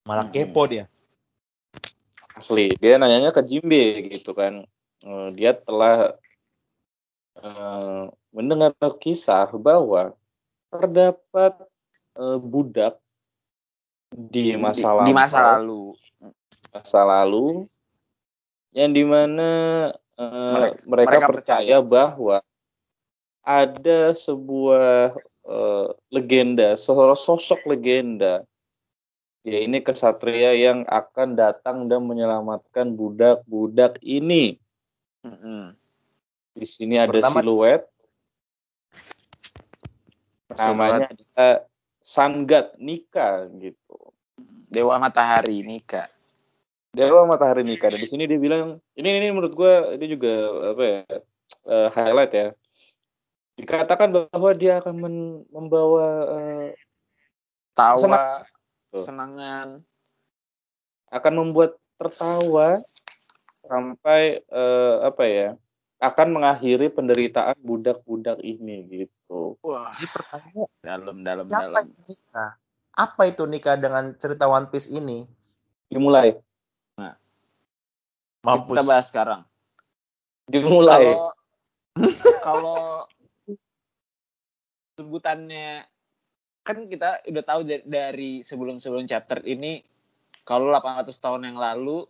Speaker 2: Malah
Speaker 3: Hmm.
Speaker 2: kepo dia.
Speaker 1: asli. Dia nanyanya ke Jimbe gitu kan dia telah eh, mendengar kisah bahwa terdapat eh, budak di masa lalu
Speaker 3: di masa lalu.
Speaker 1: Masa lalu yang di mana eh,
Speaker 3: Mereka-
Speaker 1: mereka,
Speaker 3: mereka
Speaker 1: percaya bahwa ada sebuah eh, legenda, seorang sosok legenda, ya ini kesatria yang akan datang dan menyelamatkan budak-budak ini. Di sini ada
Speaker 2: Bernama-
Speaker 1: siluet, namanya adalah Sangat Nika gitu.
Speaker 3: dewa matahari Nika
Speaker 1: Dewa Matahari Nika. Dan di sini dia bilang, ini ini menurut gue ini juga apa ya eh, highlight ya. Dikatakan bahwa dia akan men- membawa eh,
Speaker 3: tawa
Speaker 1: Senang.
Speaker 3: senangan
Speaker 1: akan membuat tertawa sampai eh, apa ya akan mengakhiri penderitaan budak-budak ini gitu.
Speaker 3: wah
Speaker 2: Jadi pertanyaan
Speaker 3: dalam dalam
Speaker 2: siapa
Speaker 3: dalam
Speaker 2: itu nikah? Apa itu nikah dengan cerita One Piece ini?
Speaker 1: Dimulai,
Speaker 2: Mampus.
Speaker 3: kita bahas sekarang
Speaker 1: dimulai.
Speaker 3: kalau kalau sebutannya kan kita udah tahu da- dari sebelum-sebelum chapter ini kalau 800 tahun yang lalu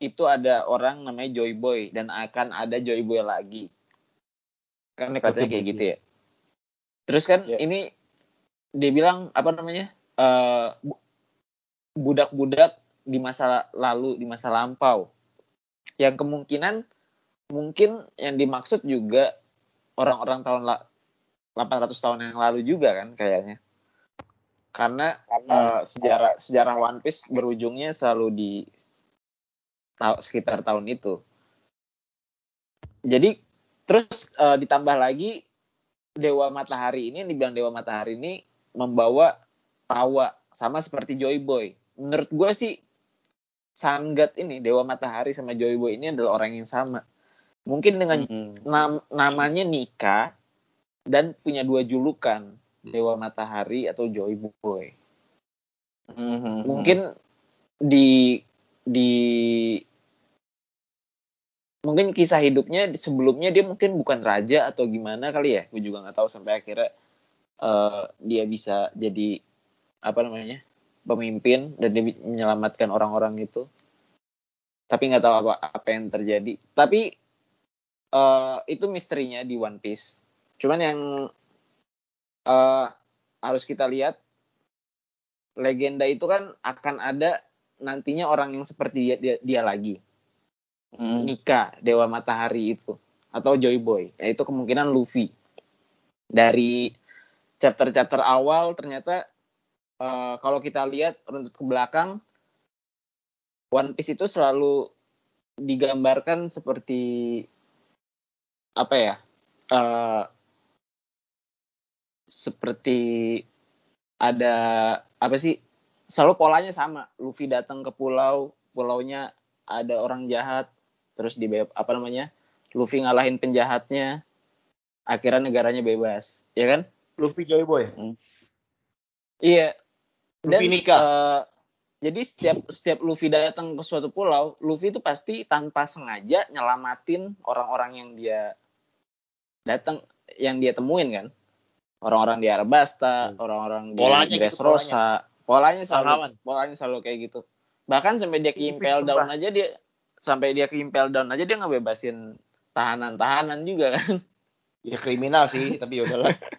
Speaker 3: itu ada orang namanya Joy Boy dan akan ada Joy Boy lagi. Kan katanya kayak gitu ya. Terus kan
Speaker 1: Ya.
Speaker 3: ini dia bilang apa namanya? bu- budak-budak di masa lalu, di masa lampau. Yang kemungkinan mungkin yang dimaksud juga orang-orang tahun 800 tahun yang lalu juga kan kayaknya. Karena, Karena uh, sejarah sejarah One Piece berujungnya selalu di ta sekitar tahun itu. Jadi terus uh, ditambah lagi Dewa Matahari ini yang dibilang Dewa Matahari ini membawa tawa sama seperti Joy Boy. Menurut gue sih Sangat ini Dewa Matahari sama Joy Boy ini adalah orang yang sama. Mungkin dengan hmm. nam namanya Nika dan punya dua julukan Dewa Matahari atau Joy Boy. Hmm. Mungkin di di mungkin kisah hidupnya sebelumnya dia mungkin bukan raja atau gimana kali ya. Gue juga nggak tahu sampai akhirnya uh, dia bisa jadi apa namanya pemimpin dan dia menyelamatkan orang-orang itu. Tapi nggak tahu apa apa yang terjadi. Tapi uh, itu misterinya di One Piece. Cuman yang uh, harus kita lihat legenda itu kan akan ada nantinya orang yang seperti dia, dia, dia lagi hmm. Nika Dewa Matahari itu atau Joy Boy. Yaitu kemungkinan Luffy. Dari chapter-chapter awal ternyata uh, kalau kita lihat runtut ke belakang One Piece itu selalu digambarkan seperti apa ya uh, seperti ada apa sih selalu polanya sama. Luffy datang ke pulau pulaunya ada orang jahat terus di apa namanya Luffy ngalahin penjahatnya akhirnya negaranya bebas. Ya kan?
Speaker 2: Luffy Joy Boy. Hmm.
Speaker 3: iya.
Speaker 2: Luffy Dan, nikah. uh,
Speaker 3: jadi setiap setiap Luffy datang ke suatu pulau Luffy itu pasti tanpa sengaja nyelamatin orang-orang yang dia datang yang dia temuin kan. Orang-orang di Arabasta, hmm. orang-orang di Dressrosa, gitu, polanya. polanya selalu polanya selalu kayak gitu. Bahkan sampai dia ke impel down aja dia sampai dia ke impel down aja dia ngebebasin tahanan-tahanan juga kan?
Speaker 2: Ya kriminal sih tapi ya udahlah.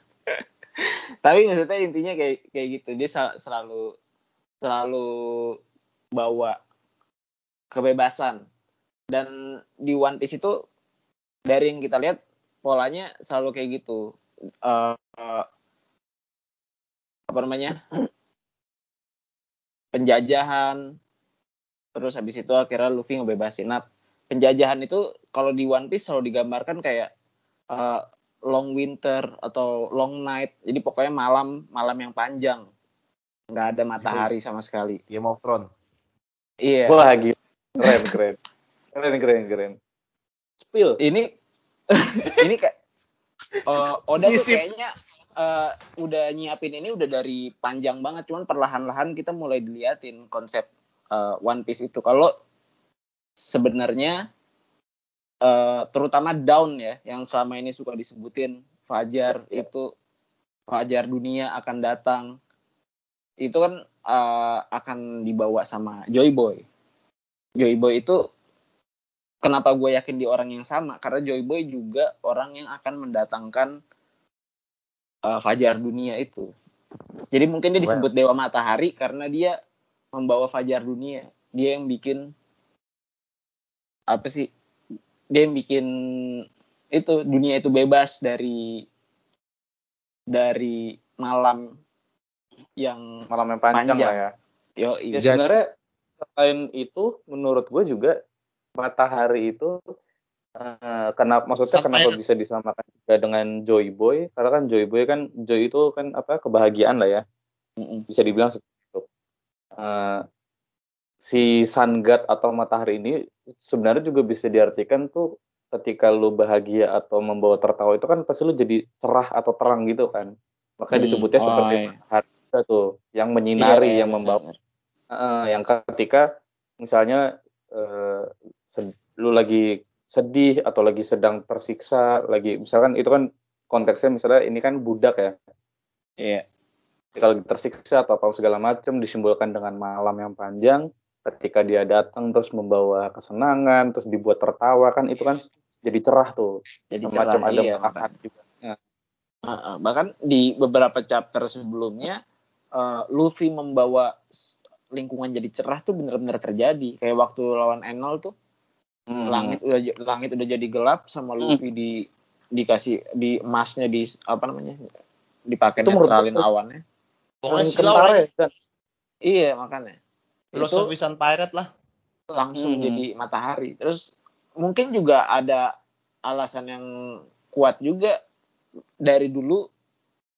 Speaker 3: Tapi maksudnya intinya kayak kayak gitu. Dia selalu selalu bawa kebebasan. Dan di One Piece itu dari yang kita lihat polanya selalu kayak gitu. Uh, uh, apa namanya? Penjajahan terus habis itu akhirnya Luffy ngebebasin. Nah penjajahan itu kalau di One Piece selalu digambarkan kayak uh, long winter atau long night. Jadi pokoknya malam malam yang panjang. Nggak ada matahari sama sekali.
Speaker 2: Game of Thrones.
Speaker 3: Iya.
Speaker 1: Wah lagi keren keren. Keren keren keren.
Speaker 3: Spill. Ini ini kayak uh, Oda tuh kayaknya uh, udah nyiapin ini udah dari panjang banget. Cuman perlahan-lahan kita mulai diliatin konsep uh, One Piece itu. Kalau sebenarnya uh, terutama Down ya yang selama ini suka disebutin Fajar ya. itu Fajar dunia akan datang itu kan uh, akan dibawa sama Joy Boy. Joy Boy itu kenapa gue yakin di orang yang sama karena Joy Boy juga orang yang akan mendatangkan uh, Fajar dunia itu. Jadi mungkin dia disebut Dewa Matahari karena dia membawa fajar dunia dia yang bikin apa sih dia yang bikin itu dunia itu bebas dari dari malam yang
Speaker 1: malam yang panjang, panjang. lah ya.
Speaker 3: Yo,
Speaker 1: iya. Ya, sebenarnya selain itu menurut gue juga matahari itu uh, kenapa maksudnya Sampai kenapa bisa disamakan juga dengan Joy Boy? Karena kan Joy Boy kan Joy itu kan apa kebahagiaan lah ya. Bisa dibilang uh, si sun god atau matahari ini sebenarnya juga bisa diartikan tuh ketika lu bahagia atau membawa tertawa itu kan pasti lu jadi cerah atau terang gitu kan makanya hmm. disebutnya oh, seperti iya. matahari tuh yang menyinari iya, yang membawa uh, yang ketika misalnya uh, lu lagi sedih atau lagi sedang tersiksa lagi misalkan itu kan konteksnya misalnya ini kan budak ya
Speaker 3: iya
Speaker 1: kalau tersiksa atau apa segala macam disimbolkan dengan malam yang panjang ketika dia datang terus membawa kesenangan terus dibuat tertawa kan itu kan jadi cerah tuh.
Speaker 3: Jadi cerah, macam ada iya, juga. Ya. bahkan di beberapa chapter sebelumnya uh, Luffy membawa lingkungan jadi cerah tuh bener-bener terjadi. Kayak waktu lawan Enel tuh
Speaker 1: Hmm.
Speaker 3: langit udah langit udah jadi gelap sama Luffy di dikasih di emasnya di apa namanya dipakai netralin awannya
Speaker 2: Pokoknya silau
Speaker 1: ya, kan?
Speaker 3: iya makanya itu
Speaker 2: Filosofi Sun Pirate lah.
Speaker 3: langsung
Speaker 1: Hmm.
Speaker 3: jadi matahari terus mungkin juga ada alasan yang kuat juga dari dulu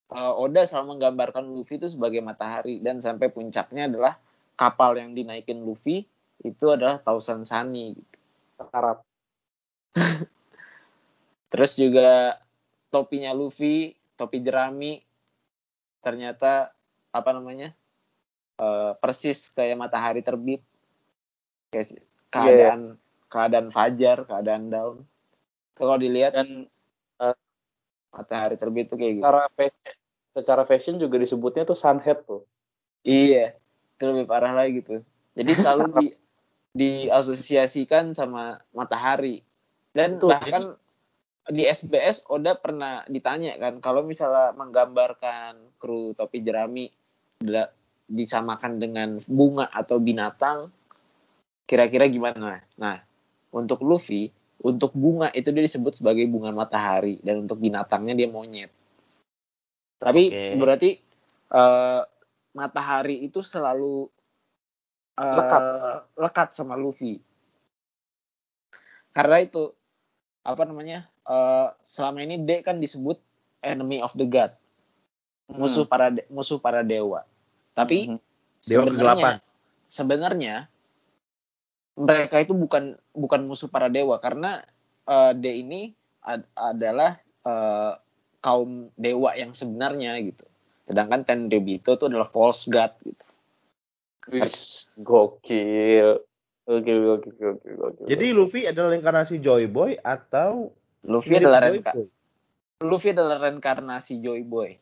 Speaker 3: uh, Oda selalu menggambarkan Luffy itu sebagai matahari dan sampai puncaknya adalah kapal yang dinaikin Luffy itu adalah Thousand Sunny
Speaker 1: Arab.
Speaker 3: Terus juga topinya Luffy, topi jerami, ternyata apa namanya eh, persis kayak matahari terbit, kayak si- keadaan keadaan fajar, keadaan daun. Kalau dilihat
Speaker 1: Dan
Speaker 3: matahari terbit tuh kayak gitu.
Speaker 1: secara fashion, secara fashion juga disebutnya tuh sunhead tuh.
Speaker 3: Iya, itu lebih parah lagi tuh. Jadi selalu di diasosiasikan sama matahari. Dan
Speaker 1: Betul.
Speaker 3: bahkan di SBS Oda pernah ditanya kan kalau misalnya menggambarkan kru topi jerami disamakan dengan bunga atau binatang kira-kira gimana? Nah, untuk Luffy, untuk bunga itu dia disebut sebagai bunga matahari dan untuk binatangnya dia monyet. Tapi
Speaker 2: Oke.
Speaker 3: berarti eh, matahari itu selalu eh,
Speaker 1: Lekat.
Speaker 3: lekat sama Luffy. Karena itu apa namanya? eh, selama ini D kan disebut enemy of the god, musuh para de- musuh para dewa. Tapi
Speaker 1: Mhm.
Speaker 2: Dewa
Speaker 3: sebenarnya
Speaker 2: kegelapan.
Speaker 3: sebenarnya mereka itu bukan bukan musuh para dewa karena eh, D ini ad- adalah eh, kaum dewa yang sebenarnya gitu. Sedangkan Tenryubito itu adalah false god gitu.
Speaker 1: Wis, gokil. Gokil, gokil, gokil, gokil.
Speaker 2: Jadi Luffy adalah inkarnasi Joy Boy atau
Speaker 3: Luffy adalah
Speaker 2: Boy?
Speaker 3: Luffy adalah reinkarnasi Joy Boy.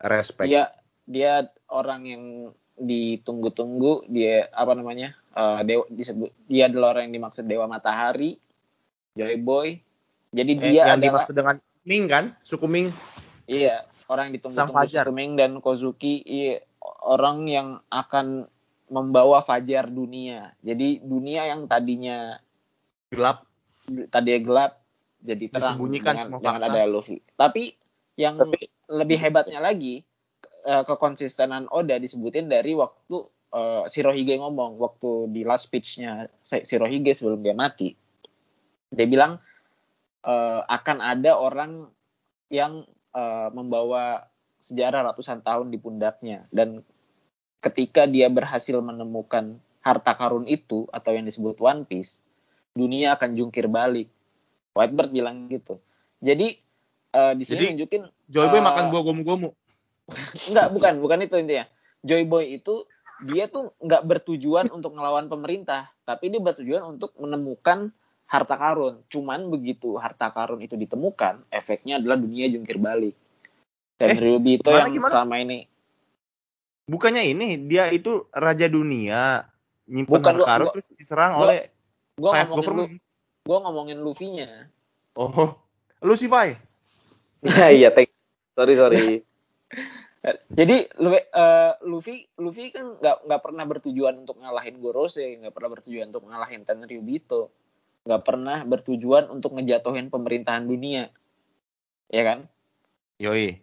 Speaker 2: Respect.
Speaker 3: Dia dia orang yang ditunggu-tunggu, dia apa namanya? eh, dewa disebut dia adalah orang yang dimaksud dewa matahari, Joy Boy. Jadi
Speaker 2: Eh,
Speaker 3: dia
Speaker 2: yang
Speaker 3: adalah
Speaker 2: dimaksud dengan Ming kan? Suku Ming.
Speaker 3: Iya, orang yang ditunggu-tunggu
Speaker 2: Fajar.
Speaker 3: Sukuming dan Kozuki, iya, orang yang akan membawa fajar dunia. Jadi dunia yang tadinya
Speaker 2: Gelap.
Speaker 3: tadinya gelap jadi terang
Speaker 2: Disembunyikan
Speaker 3: dengan,
Speaker 2: semua
Speaker 3: dengan
Speaker 2: fakta.
Speaker 3: ada Luffy. Tapi yang
Speaker 1: Tapi-
Speaker 3: lebih hebatnya lagi eh, kekonsistenan Oda disebutin dari waktu eh, Shirohige ngomong waktu di last speech-nya Si- Shirohige sebelum dia mati. Dia bilang eh, akan ada orang yang eh, membawa sejarah ratusan tahun di pundaknya dan ketika dia berhasil menemukan harta karun itu atau yang disebut One Piece, dunia akan jungkir balik. Whitebird bilang gitu. Jadi eh, di sini
Speaker 2: Jadi,
Speaker 3: nunjukin
Speaker 2: Joy Boy
Speaker 3: Eh,
Speaker 2: makan buah gomu-gomu.
Speaker 3: Enggak bukan bukan itu intinya. Joy Boy itu dia tuh nggak bertujuan untuk ngelawan pemerintah, tapi dia bertujuan untuk menemukan harta karun. Cuman begitu harta karun itu ditemukan, efeknya adalah dunia jungkir balik. Dan
Speaker 2: Eh, gimana,
Speaker 3: yang
Speaker 2: gimana?
Speaker 3: selama ini
Speaker 2: Bukannya ini, dia itu raja dunia. Nyimpen
Speaker 3: Bukan,
Speaker 2: harta karun
Speaker 3: gua-
Speaker 2: terus diserang
Speaker 3: gua-
Speaker 2: oleh
Speaker 3: gua
Speaker 2: PF
Speaker 3: ngomongin lu,
Speaker 2: government.
Speaker 3: gua ngomongin Luffy-nya.
Speaker 2: Oh, Lucify.
Speaker 1: Iya, iya, Sorry, sorry.
Speaker 3: Jadi eh, Luffy Luffy kan nggak nggak pernah bertujuan untuk ngalahin Gorose, nggak pernah bertujuan untuk ngalahin Tenryubito, nggak pernah bertujuan untuk ngejatuhin pemerintahan dunia, ya kan?
Speaker 2: Yoi.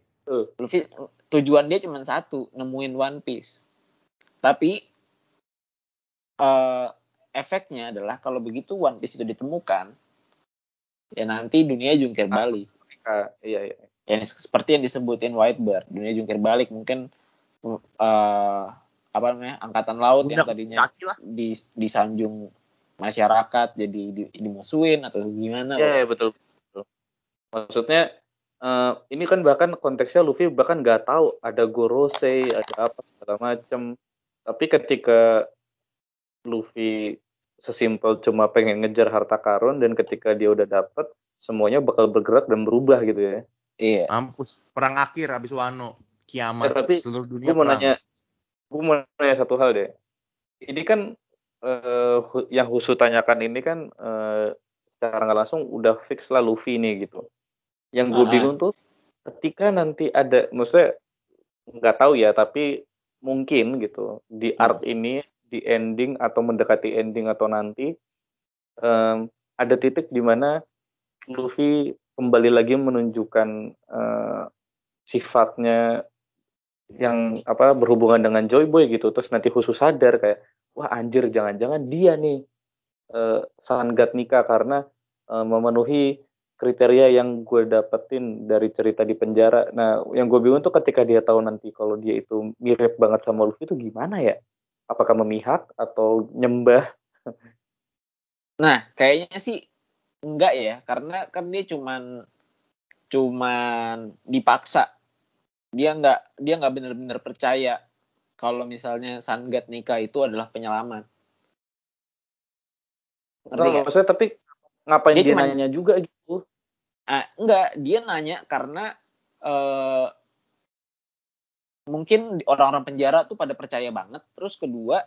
Speaker 3: Luffy tujuan dia cuma satu, nemuin One Piece. Tapi eh, efeknya adalah kalau begitu One Piece itu ditemukan, ya nanti dunia jungkir balik.
Speaker 1: Ah, iya, iya.
Speaker 3: Yang seperti yang disebutin Whitebird dunia jungkir balik mungkin eh, apa namanya angkatan laut yang
Speaker 2: Budak
Speaker 3: tadinya di disanjung masyarakat jadi di, dimusuhin atau gimana
Speaker 1: Iya, iya, betul. betul. Maksudnya eh, ini kan bahkan konteksnya Luffy bahkan nggak tahu ada Gorosei, ada apa segala macam. Tapi ketika Luffy sesimpel cuma pengen ngejar harta karun dan ketika dia udah dapet semuanya bakal bergerak dan berubah gitu ya.
Speaker 3: Iya
Speaker 2: Mampus. Perang akhir habis Wano. Kiamat.
Speaker 1: Ya, tapi
Speaker 2: seluruh dunia
Speaker 1: Gue mau
Speaker 2: perang.
Speaker 1: nanya, gue mau nanya satu hal deh. Ini kan eh, yang Husu tanyakan ini kan eh, secara nggak langsung udah fix lah Luffy nih gitu. Yang gue
Speaker 3: Ah.
Speaker 1: bingung tuh ketika nanti ada, maksudnya nggak tahu ya, tapi mungkin gitu di arc ini di ending atau mendekati ending atau nanti um, ada titik di mana Luffy kembali lagi menunjukkan uh, sifatnya yang apa berhubungan dengan Joy Boy gitu terus nanti khusus sadar kayak wah anjir jangan-jangan dia nih uh, Sangat nikah karena uh, memenuhi kriteria yang gue dapetin dari cerita di penjara. Nah, yang gue bingung tuh ketika dia tahu nanti kalau dia itu mirip banget sama Luffy itu gimana ya? Apakah memihak atau nyembah?
Speaker 3: Nah, kayaknya sih enggak ya, karena kan dia cuman cuman dipaksa. Dia enggak dia enggak benar-benar percaya kalau misalnya Sangat nikah itu adalah penyelamat.
Speaker 1: Ngerti maksudnya tapi ngapain dia, dia cuman, nanya juga gitu?
Speaker 3: Ah, enggak, dia nanya karena uh, mungkin orang-orang penjara tuh pada percaya banget. Terus kedua,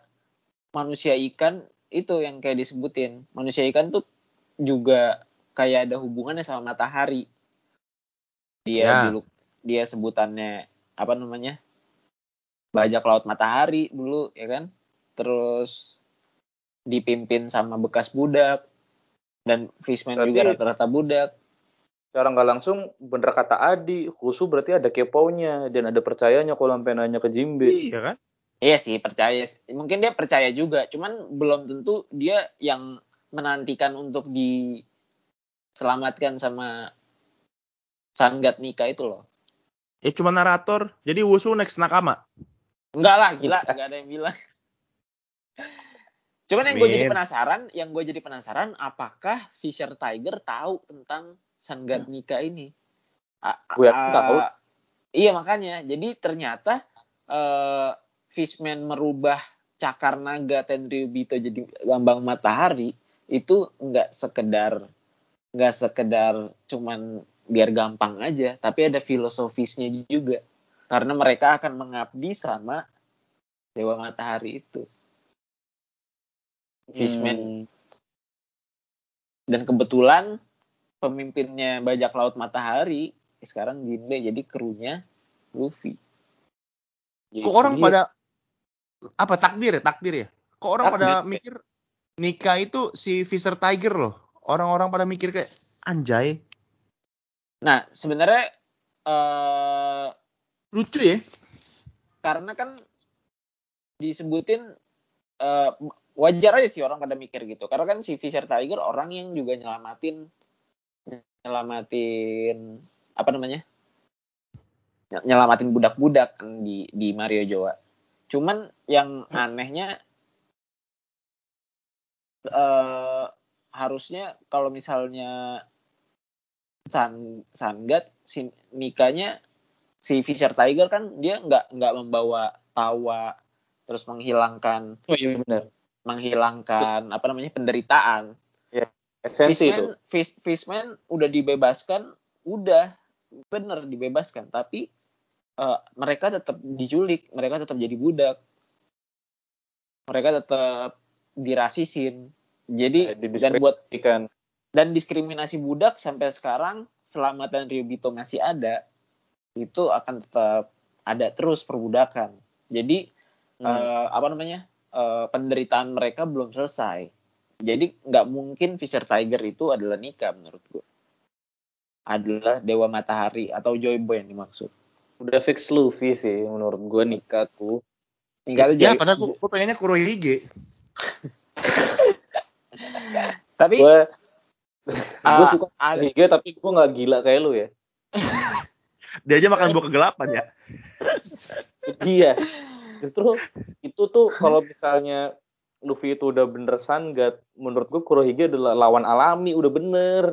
Speaker 3: manusia ikan itu yang kayak disebutin. Manusia ikan tuh juga kayak ada hubungannya sama matahari. Dia ya. dulu dia sebutannya apa namanya? Bajak laut matahari dulu ya kan. Terus dipimpin sama bekas budak dan fishman Berarti, juga rata-rata budak
Speaker 1: secara nggak langsung bener kata Adi khusus berarti ada keponya dan ada percayanya kalau sampai nanya ke Jimbe
Speaker 2: iya kan
Speaker 3: iya sih percaya mungkin dia percaya juga cuman belum tentu dia yang menantikan untuk diselamatkan sama Sangat nikah itu loh.
Speaker 2: Ya cuma narator. Jadi Wusu next nakama.
Speaker 3: Enggak lah gila. Enggak ada yang bilang. Cuman yang gue jadi penasaran yang gue jadi penasaran apakah Fisher Tiger tahu tentang Sanggar nikah ini.
Speaker 1: Gue tahu.
Speaker 3: Iya makanya. Jadi ternyata uh, Fishman merubah cakar naga Tenryubito jadi lambang matahari itu nggak sekedar nggak sekedar cuman biar gampang aja, tapi ada filosofisnya juga. Karena mereka akan mengabdi sama dewa matahari itu. Fishman hmm. dan kebetulan pemimpinnya bajak laut matahari sekarang Jinbe jadi krunya Luffy.
Speaker 2: Jadi Kok orang pada apa takdir ya takdir ya? Kok orang takdir. pada mikir nikah itu si Fisher Tiger loh. Orang-orang pada mikir kayak anjay.
Speaker 3: Nah sebenarnya uh,
Speaker 2: lucu ya.
Speaker 3: Karena kan disebutin uh, wajar aja sih orang pada mikir gitu. Karena kan si Fisher Tiger orang yang juga nyelamatin nyelamatin apa namanya nyelamatin budak-budak kan di di Mario Jawa. Cuman yang anehnya uh, harusnya kalau misalnya San Sangat si nikahnya si Fisher Tiger kan dia nggak nggak membawa tawa terus menghilangkan
Speaker 1: oh, iya benar.
Speaker 3: menghilangkan apa namanya penderitaan
Speaker 1: Esensi Fishman, itu.
Speaker 3: Fish, Fishman udah dibebaskan, udah bener dibebaskan, tapi uh, mereka tetap diculik, mereka tetap jadi budak, mereka tetap dirasisin. Jadi eh, dan buat ikan dan diskriminasi budak sampai sekarang selama dan Ryobito masih ada itu akan tetap ada terus perbudakan. Jadi hmm. uh, apa namanya uh, penderitaan mereka belum selesai jadi nggak mungkin Fisher Tiger itu adalah nikah menurut gue. Adalah Dewa Matahari atau Joy Boy yang dimaksud.
Speaker 1: Udah fix Luffy sih menurut gue nikah tuh.
Speaker 2: Nikah ya, padahal gue, gue pengennya Kurohige.
Speaker 3: Tapi
Speaker 1: gue gue suka Kurohige tapi gue nggak gila kayak lu ya.
Speaker 2: Dia aja makan buah kegelapan ya.
Speaker 1: iya. Justru itu tuh kalau misalnya Luffy itu udah bener Sangat, menurut gue Kurohige adalah lawan alami, udah bener.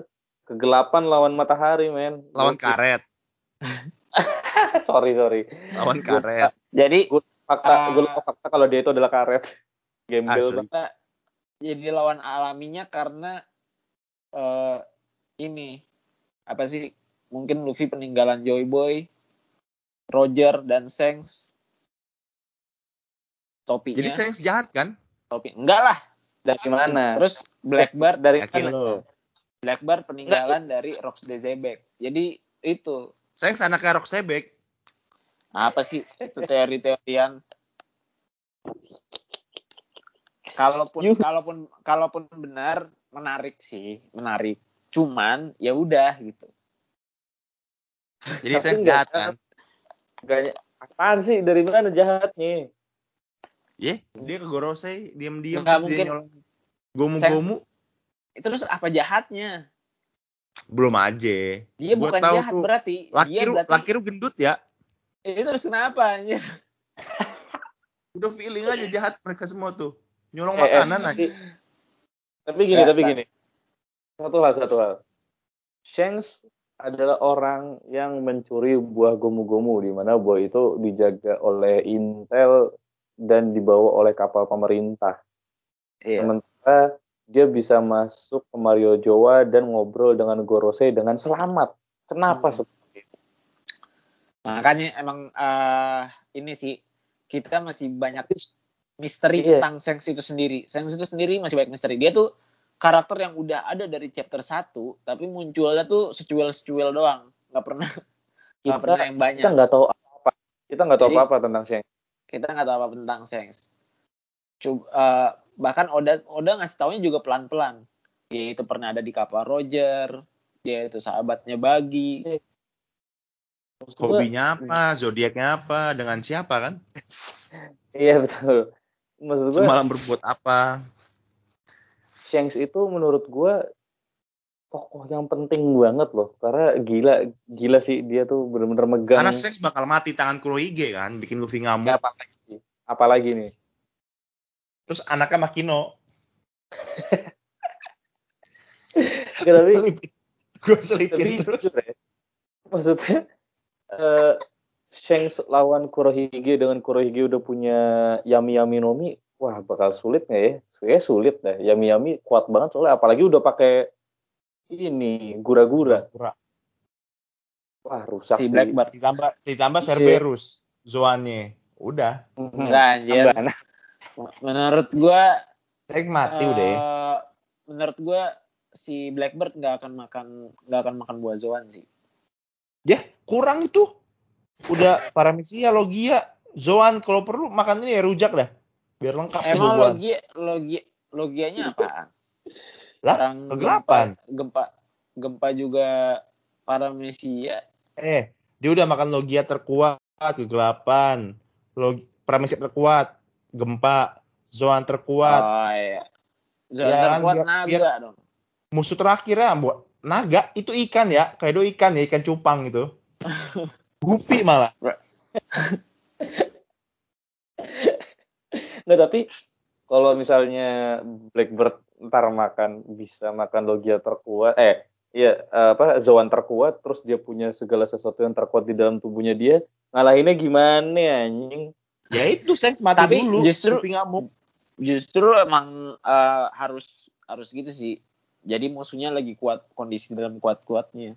Speaker 1: Kegelapan lawan matahari, men.
Speaker 2: Lawan karet.
Speaker 1: sorry, sorry.
Speaker 2: Lawan karet.
Speaker 3: Jadi
Speaker 1: gue fakta, uh, gue fakta kalau dia itu adalah karet. Gembel
Speaker 3: banget. Jadi lawan alaminya karena uh, ini apa sih? Mungkin Luffy peninggalan Joy Boy, Roger dan Shanks. Topinya.
Speaker 2: Jadi Shanks jahat kan?
Speaker 3: topi enggak lah
Speaker 1: dari mana
Speaker 3: terus Blackbird
Speaker 1: dari mana
Speaker 3: Blackbird peninggalan enggak. dari Rox Zebek jadi itu
Speaker 2: saya anaknya Rox Zebek
Speaker 3: apa sih itu teori-teorian kalaupun
Speaker 1: You-
Speaker 3: kalaupun kalaupun benar menarik sih menarik cuman ya udah gitu
Speaker 2: Jadi saya
Speaker 1: nggak
Speaker 2: jahat kan.
Speaker 1: Gak, apaan sih? Dari mana jahatnya?
Speaker 2: Ye, dia ke Gorosei, diam-diam
Speaker 3: Nggak
Speaker 2: dia
Speaker 3: mungkin.
Speaker 2: nyolong gomu-gomu.
Speaker 3: terus apa jahatnya
Speaker 2: Belum aja.
Speaker 3: dia
Speaker 2: Gua
Speaker 3: bukan
Speaker 2: tahu
Speaker 3: jahat
Speaker 2: tuh.
Speaker 3: berarti
Speaker 2: Laki
Speaker 3: dia
Speaker 2: lu,
Speaker 3: berarti
Speaker 2: laki lu gendut ya.
Speaker 3: itu terus kenapa anjir
Speaker 2: Udah feeling aja jahat mereka semua tuh. Nyolong
Speaker 1: Eh, eh,
Speaker 2: makanan aja.
Speaker 1: tapi, tapi gini,
Speaker 3: Ya,
Speaker 1: tapi gini. Satu hal, satu hal. Shanks adalah orang yang mencuri buah gomu-gomu di mana buah itu dijaga oleh Intel dan dibawa oleh kapal pemerintah.
Speaker 3: iya
Speaker 1: Sementara dia bisa masuk ke Mario Jawa dan ngobrol dengan Gorosei dengan selamat. Kenapa
Speaker 3: Hmm.
Speaker 1: seperti itu?
Speaker 3: makanya emang eh, ini sih kita masih banyak misteri
Speaker 1: Iya.
Speaker 3: tentang Sengs itu sendiri Sengs itu sendiri masih banyak misteri dia tuh karakter yang udah ada dari chapter 1 tapi munculnya tuh secuil-secuil doang nggak pernah
Speaker 1: Kita-
Speaker 3: pernah yang banyak
Speaker 1: Kita nggak tahu apa-apa. Kita nggak tahu apa-apa tentang Shanks.
Speaker 3: kita nggak tahu apa tentang Sengs. Coba, eh, bahkan Oda Oda ngasih taunya juga pelan-pelan. Dia itu pernah ada di kapal Roger, dia itu sahabatnya Bagi.
Speaker 1: Gua-
Speaker 2: Hobinya apa, zodiaknya apa, dengan siapa kan?
Speaker 1: Iya betul. Maksud gue
Speaker 2: Semalam berbuat apa?
Speaker 1: Shanks itu menurut gua tokoh yang penting banget loh karena gila gila sih dia tuh bener-bener megang
Speaker 2: Karena Shanks bakal mati tangan Kurohige kan, bikin Luffy
Speaker 1: Ya,
Speaker 2: ngamuk.
Speaker 1: apalagi apalagi nih
Speaker 2: Terus anaknya Makino.
Speaker 1: Tapi
Speaker 2: Selipin. Gue selipin terus.
Speaker 1: ya, maksudnya eh Shanks lawan Kurohige dengan Kurohige udah punya Yami Yami Nomi wah bakal sulit nggak ya Kayaknya sulit deh Yami Yami kuat banget soalnya apalagi udah pakai ini gura-gura wah rusak
Speaker 3: Si
Speaker 1: sih
Speaker 3: Blackbird.
Speaker 2: Ditambah ditambah
Speaker 1: Iya.
Speaker 2: Cerberus, Zoannya. Udah.
Speaker 3: Enggak anjir.
Speaker 1: Tambah.
Speaker 3: Menurut gua
Speaker 2: Shanks mati
Speaker 3: eh,
Speaker 2: udah ya.
Speaker 3: Menurut gua si Blackbird nggak akan makan nggak akan makan buah Zoan sih.
Speaker 2: Ya, kurang itu. Udah Paramecia, Logia, Zoan kalau perlu makan ini ya rujak dah. Biar lengkap
Speaker 3: Emang
Speaker 2: buah.
Speaker 3: logi logi logianya apa?
Speaker 2: Lah,
Speaker 3: Orang
Speaker 2: kegelapan.
Speaker 3: Gempa, gempa gempa juga paramesia.
Speaker 2: Eh, dia udah makan Logia terkuat, kegelapan. Log Paramecia terkuat, gempa. Zoan terkuat.
Speaker 3: Oh iya. Zoan
Speaker 2: Ya,
Speaker 3: terkuat
Speaker 2: biar-
Speaker 3: naga
Speaker 2: biar-
Speaker 3: dong.
Speaker 2: Musuh terakhir ya, buat naga itu ikan ya, kayak do ikan ya, ikan cupang itu. Gupi malah.
Speaker 1: Nggak, tapi kalau misalnya Blackbird ntar makan bisa makan logia terkuat eh iya eh, apa Zoan terkuat terus dia punya segala sesuatu yang terkuat di dalam tubuhnya dia ngalahinnya gimana anjing
Speaker 2: Ya itu Shanks mati
Speaker 3: Tapi
Speaker 2: dulu.
Speaker 3: justru-
Speaker 2: ngamuk.
Speaker 3: Justru emang eh, harus harus gitu sih. Jadi musuhnya lagi kuat kondisi dalam kuat-kuatnya.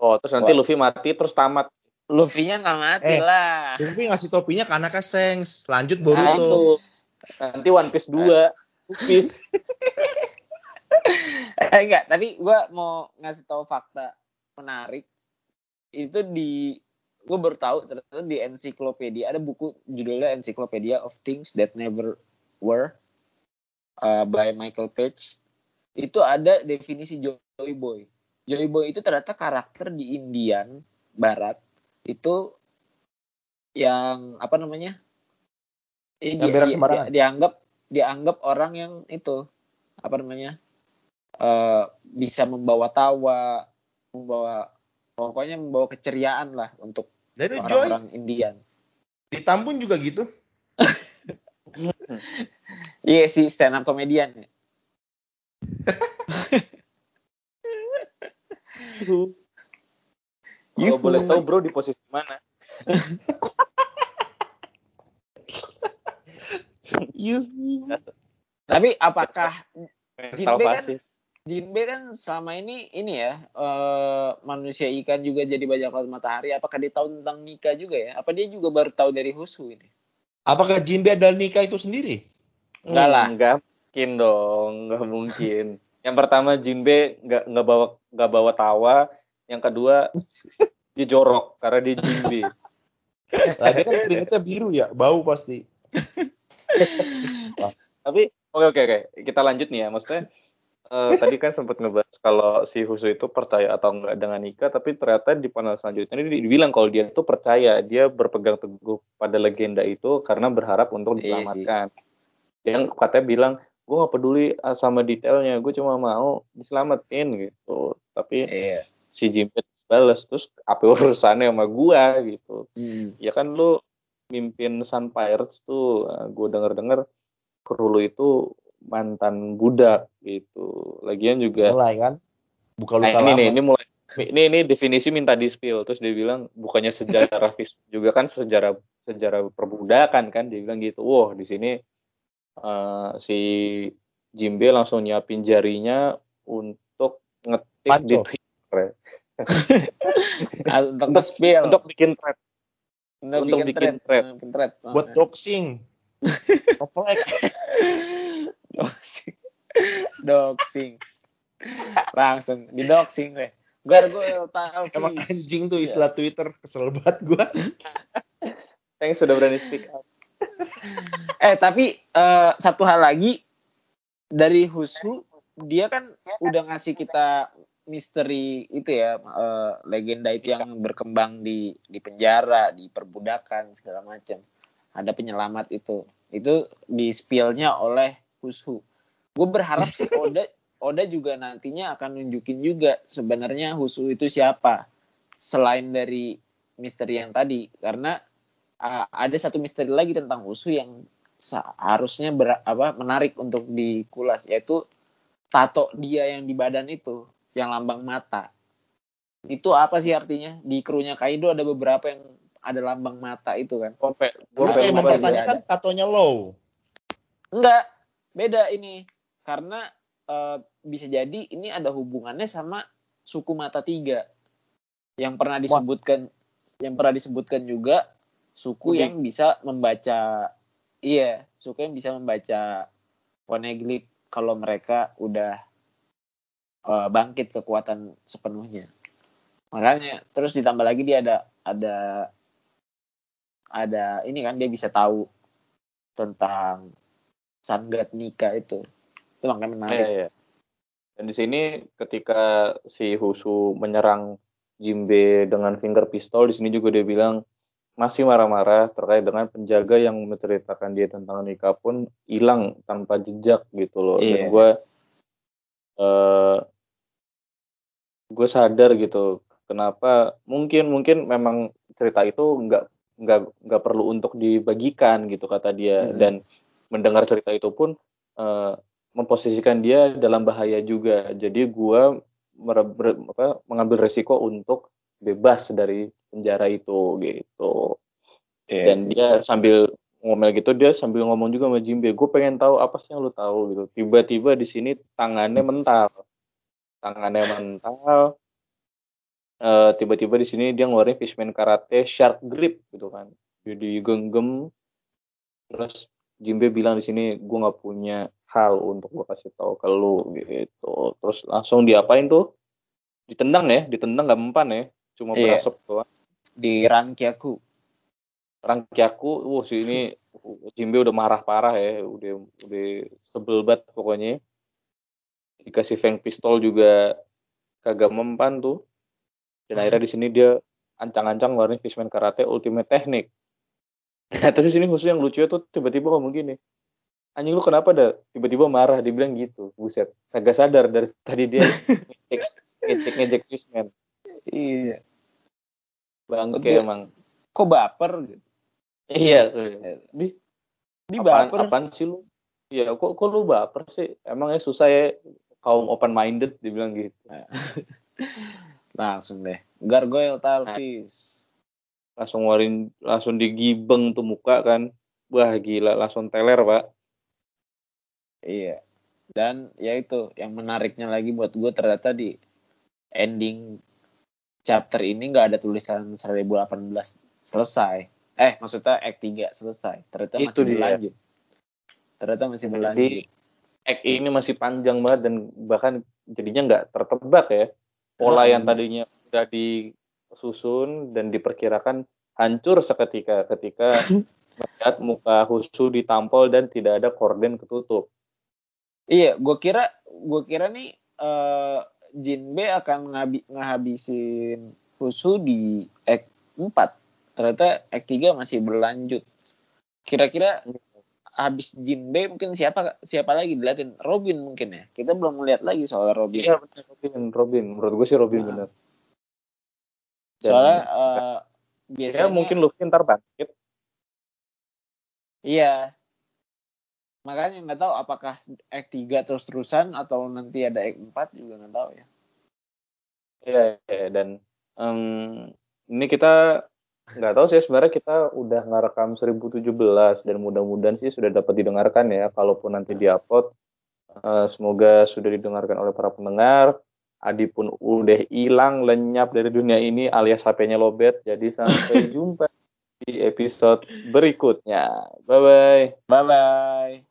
Speaker 1: oh terus nanti
Speaker 3: Wah.
Speaker 1: Luffy mati terus tamat
Speaker 3: Luffy-nya nggak mati
Speaker 2: Eh.
Speaker 3: lah.
Speaker 2: Luffy ngasih topinya ke anaknya Shanks. Lanjut
Speaker 1: Nah,
Speaker 2: Boruto.
Speaker 1: itu. nanti One Piece 2 One Piece
Speaker 3: eh enggak, tapi gua mau ngasih tahu fakta menarik. Itu di gue baru tahu ternyata di ensiklopedia ada buku judulnya Encyclopedia of Things That Never Were uh, by Michael Page. Itu ada definisi Joy Boy. Joy Boy itu ternyata karakter di Indian Barat itu yang apa namanya?
Speaker 2: Yang berak sembarangan.
Speaker 3: dia- dianggap dianggap orang yang itu apa namanya? eh, bisa membawa tawa, membawa pokoknya membawa keceriaan lah untuk
Speaker 2: Joy
Speaker 3: orang-orang Indian.
Speaker 2: di Tambun juga gitu.
Speaker 3: Iya sih stand up komedian. ya.
Speaker 1: kalau
Speaker 3: Yuhu.
Speaker 1: boleh tahu bro di posisi mana
Speaker 3: Tapi apakah Jinbe kan- Jinbe kan selama ini ini ya eh, manusia ikan juga jadi bajak laut matahari. Apakah dia tahu tentang Nika juga ya? Apa dia juga baru tahu dari Husu ini?
Speaker 2: Apakah Jinbe adalah nikah itu sendiri?
Speaker 3: Enggak lah.
Speaker 1: Hmm, nggak mungkin dong nggak mungkin yang pertama Jinbe nggak nggak bawa nggak bawa tawa yang kedua dia jorok karena dia Jinbe
Speaker 2: Lah dia kan keringetnya biru ya, bau pasti.
Speaker 1: tapi Oke oke oke, kita lanjut nih ya. Maksudnya uh, tadi kan sempat ngebahas kalau si Husu itu percaya atau enggak dengan Nika, tapi ternyata di panel selanjutnya ini dibilang kalau dia tuh percaya, dia berpegang teguh pada legenda itu karena berharap untuk
Speaker 3: Iya
Speaker 1: diselamatkan. Yang katanya bilang, gue gak peduli ah, sama detailnya, gue cuma mau diselamatin gitu. Tapi
Speaker 3: Iya.
Speaker 1: Si Jimpet balas terus apa urusannya sama gua gitu.
Speaker 3: Hmm.
Speaker 1: Ya kan lu mimpin Sun Pirates tuh, gue denger-denger kru lu itu mantan budak gitu. Lagian juga
Speaker 2: Mulai kan? Buka
Speaker 1: Nah,
Speaker 2: luka
Speaker 1: ini
Speaker 2: lama.
Speaker 1: nih, ini mulai ini ini definisi minta di spill terus dia bilang bukannya sejarah fis juga kan sejarah sejarah perbudakan kan dia bilang gitu. Wah, di sini eh, si Jimbe langsung nyiapin jarinya untuk ngetik di
Speaker 2: Panco.
Speaker 1: Twitter.
Speaker 3: untuk nge-spill.
Speaker 1: Untuk bikin thread.
Speaker 3: untuk,
Speaker 1: untuk bikin thread.
Speaker 3: Hmm, bikin thread. Oh,
Speaker 2: Buat doxing.
Speaker 3: Doxing. doxing. Langsung di doxing deh. Gar gue tahu.
Speaker 2: Emang anjing tuh
Speaker 3: Iya.
Speaker 2: istilah Twitter. Kesel banget gua.
Speaker 1: Thanks sudah berani speak up.
Speaker 3: Eh tapi eh, satu hal lagi dari Husu dia kan udah ngasih kita misteri itu ya eh, legenda itu yang berkembang di di penjara di perbudakan segala macam. Ada penyelamat itu. Itu di spillnya oleh Husu gue berharap sih Oda Oda juga nantinya akan nunjukin juga sebenarnya Husu itu siapa selain dari misteri yang tadi. Karena uh, ada satu misteri lagi tentang Husu yang seharusnya ber, apa menarik untuk dikulas yaitu tato dia yang di badan itu yang lambang mata. Itu apa sih artinya? Di krunya Kaido ada beberapa yang ada lambang mata itu kan.
Speaker 1: Gue
Speaker 2: kayak mempertanyakan tatonya low.
Speaker 3: enggak beda ini. Karena eh, bisa jadi ini ada hubungannya sama suku mata tiga. Yang pernah disebutkan yang pernah disebutkan juga suku
Speaker 1: Udik.
Speaker 3: yang bisa membaca iya suku yang bisa membaca poneglyph kalau mereka udah eh, bangkit kekuatan sepenuhnya makanya terus ditambah lagi dia ada ada ada ini kan dia bisa tahu tentang Sun God Nika itu itu makanya menarik
Speaker 1: Iya, iya. Dan di sini ketika si Husu menyerang Jimbe dengan finger pistol, di sini juga dia bilang masih marah-marah terkait dengan penjaga yang menceritakan dia tentang Nika pun hilang tanpa jejak gitu loh. Dan
Speaker 3: Iya.
Speaker 1: gue eh gue sadar gitu kenapa mungkin mungkin memang cerita itu nggak nggak nggak perlu untuk dibagikan gitu kata dia.
Speaker 3: Mhm.
Speaker 1: dan mendengar cerita itu pun eh, memposisikan dia dalam bahaya juga. Jadi gue mere- ber- apa, mengambil resiko untuk bebas dari penjara itu gitu.
Speaker 3: Iya
Speaker 1: dan dia sambil ngomel gitu dia sambil ngomong juga sama Jimbe gue pengen tahu apa sih yang lu tahu gitu. Tiba-tiba di sini tangannya mental. Tangannya mental. Eh, tiba-tiba di sini dia ngeluarin fishman karate shark grip gitu kan. Jadi genggam. Terus Jimbe bilang di sini gue nggak punya hal untuk gue kasih tahu ke lu gitu. Terus langsung diapain tuh? Ditendang ya ditendang nggak mempan ya. Cuma
Speaker 3: Iya.
Speaker 1: berasap doang.
Speaker 3: Di Rankyaku
Speaker 1: Rangkiaku, wah si ini Jimbe udah marah parah ya, udah udah sebel banget pokoknya. Dikasih feng pistol juga kagak mempan tuh. Dan akhirnya di sini dia ancang-ancang ngeluarin Fishman Karate Ultimate Technique. Nah, terus di sini khusus yang lucu tuh tiba-tiba ngomong gini. Anjing lu kenapa dah? Tiba-tiba marah, dia bilang gitu. Buset, kagak sadar dari tadi dia ngecek ngecek ngecek Fishman.
Speaker 3: iya
Speaker 1: Bangke
Speaker 3: Betul.
Speaker 1: emang.
Speaker 3: kok baper gitu
Speaker 1: Iya, di
Speaker 3: di
Speaker 1: apaan,
Speaker 3: baper
Speaker 1: apaan sih lu? Iya, kok kok lu baper sih? Emangnya susah ya kaum open minded dibilang gitu.
Speaker 3: langsung deh gargoyle talvis
Speaker 1: Langsung ngeluarin langsung digibeng tuh muka kan. Wah, gila, langsung teler, Pak.
Speaker 3: iya dan ya itu yang menariknya lagi buat gue ternyata di ending chapter ini nggak ada tulisan 1018 selesai eh maksudnya act 3 selesai ternyata
Speaker 1: Itu
Speaker 3: masih
Speaker 1: dia.
Speaker 3: berlanjut ternyata masih
Speaker 1: Jadi,
Speaker 3: berlanjut
Speaker 1: Act ini masih panjang banget dan bahkan jadinya nggak tertebak ya. Pola
Speaker 3: Hmm.
Speaker 1: yang tadinya udah disusun dan diperkirakan hancur seketika ketika melihat muka Husu ditampol dan tidak ada korden ketutup.
Speaker 3: Iya, gue kira gue kira nih uh, Jinbe akan ngabi, ngahabisin Fusu di Act 4. Ternyata Act 3 masih berlanjut. Kira-kira habis Jinbe mungkin siapa siapa lagi diliatin Robin mungkin ya. Kita belum melihat lagi soal Robin.
Speaker 1: Iya benar Robin, Robin. Menurut gue sih Robin nah. benar.
Speaker 3: Soalnya uh, biasanya
Speaker 1: ya, mungkin Luffy ntar bangkit.
Speaker 3: Iya, makanya nggak tahu apakah Act 3 terus terusan atau nanti ada Act 4 juga nggak tahu ya
Speaker 1: iya ya, dan um, ini kita nggak tahu sih sebenarnya kita udah ngerekam 1017 dan mudah-mudahan sih sudah dapat didengarkan ya. Kalaupun nanti diupload uh, semoga sudah didengarkan oleh para pendengar. Adi pun udah hilang lenyap dari dunia ini alias HP-nya lobet. Jadi sampai jumpa di episode berikutnya. Bye bye
Speaker 3: bye bye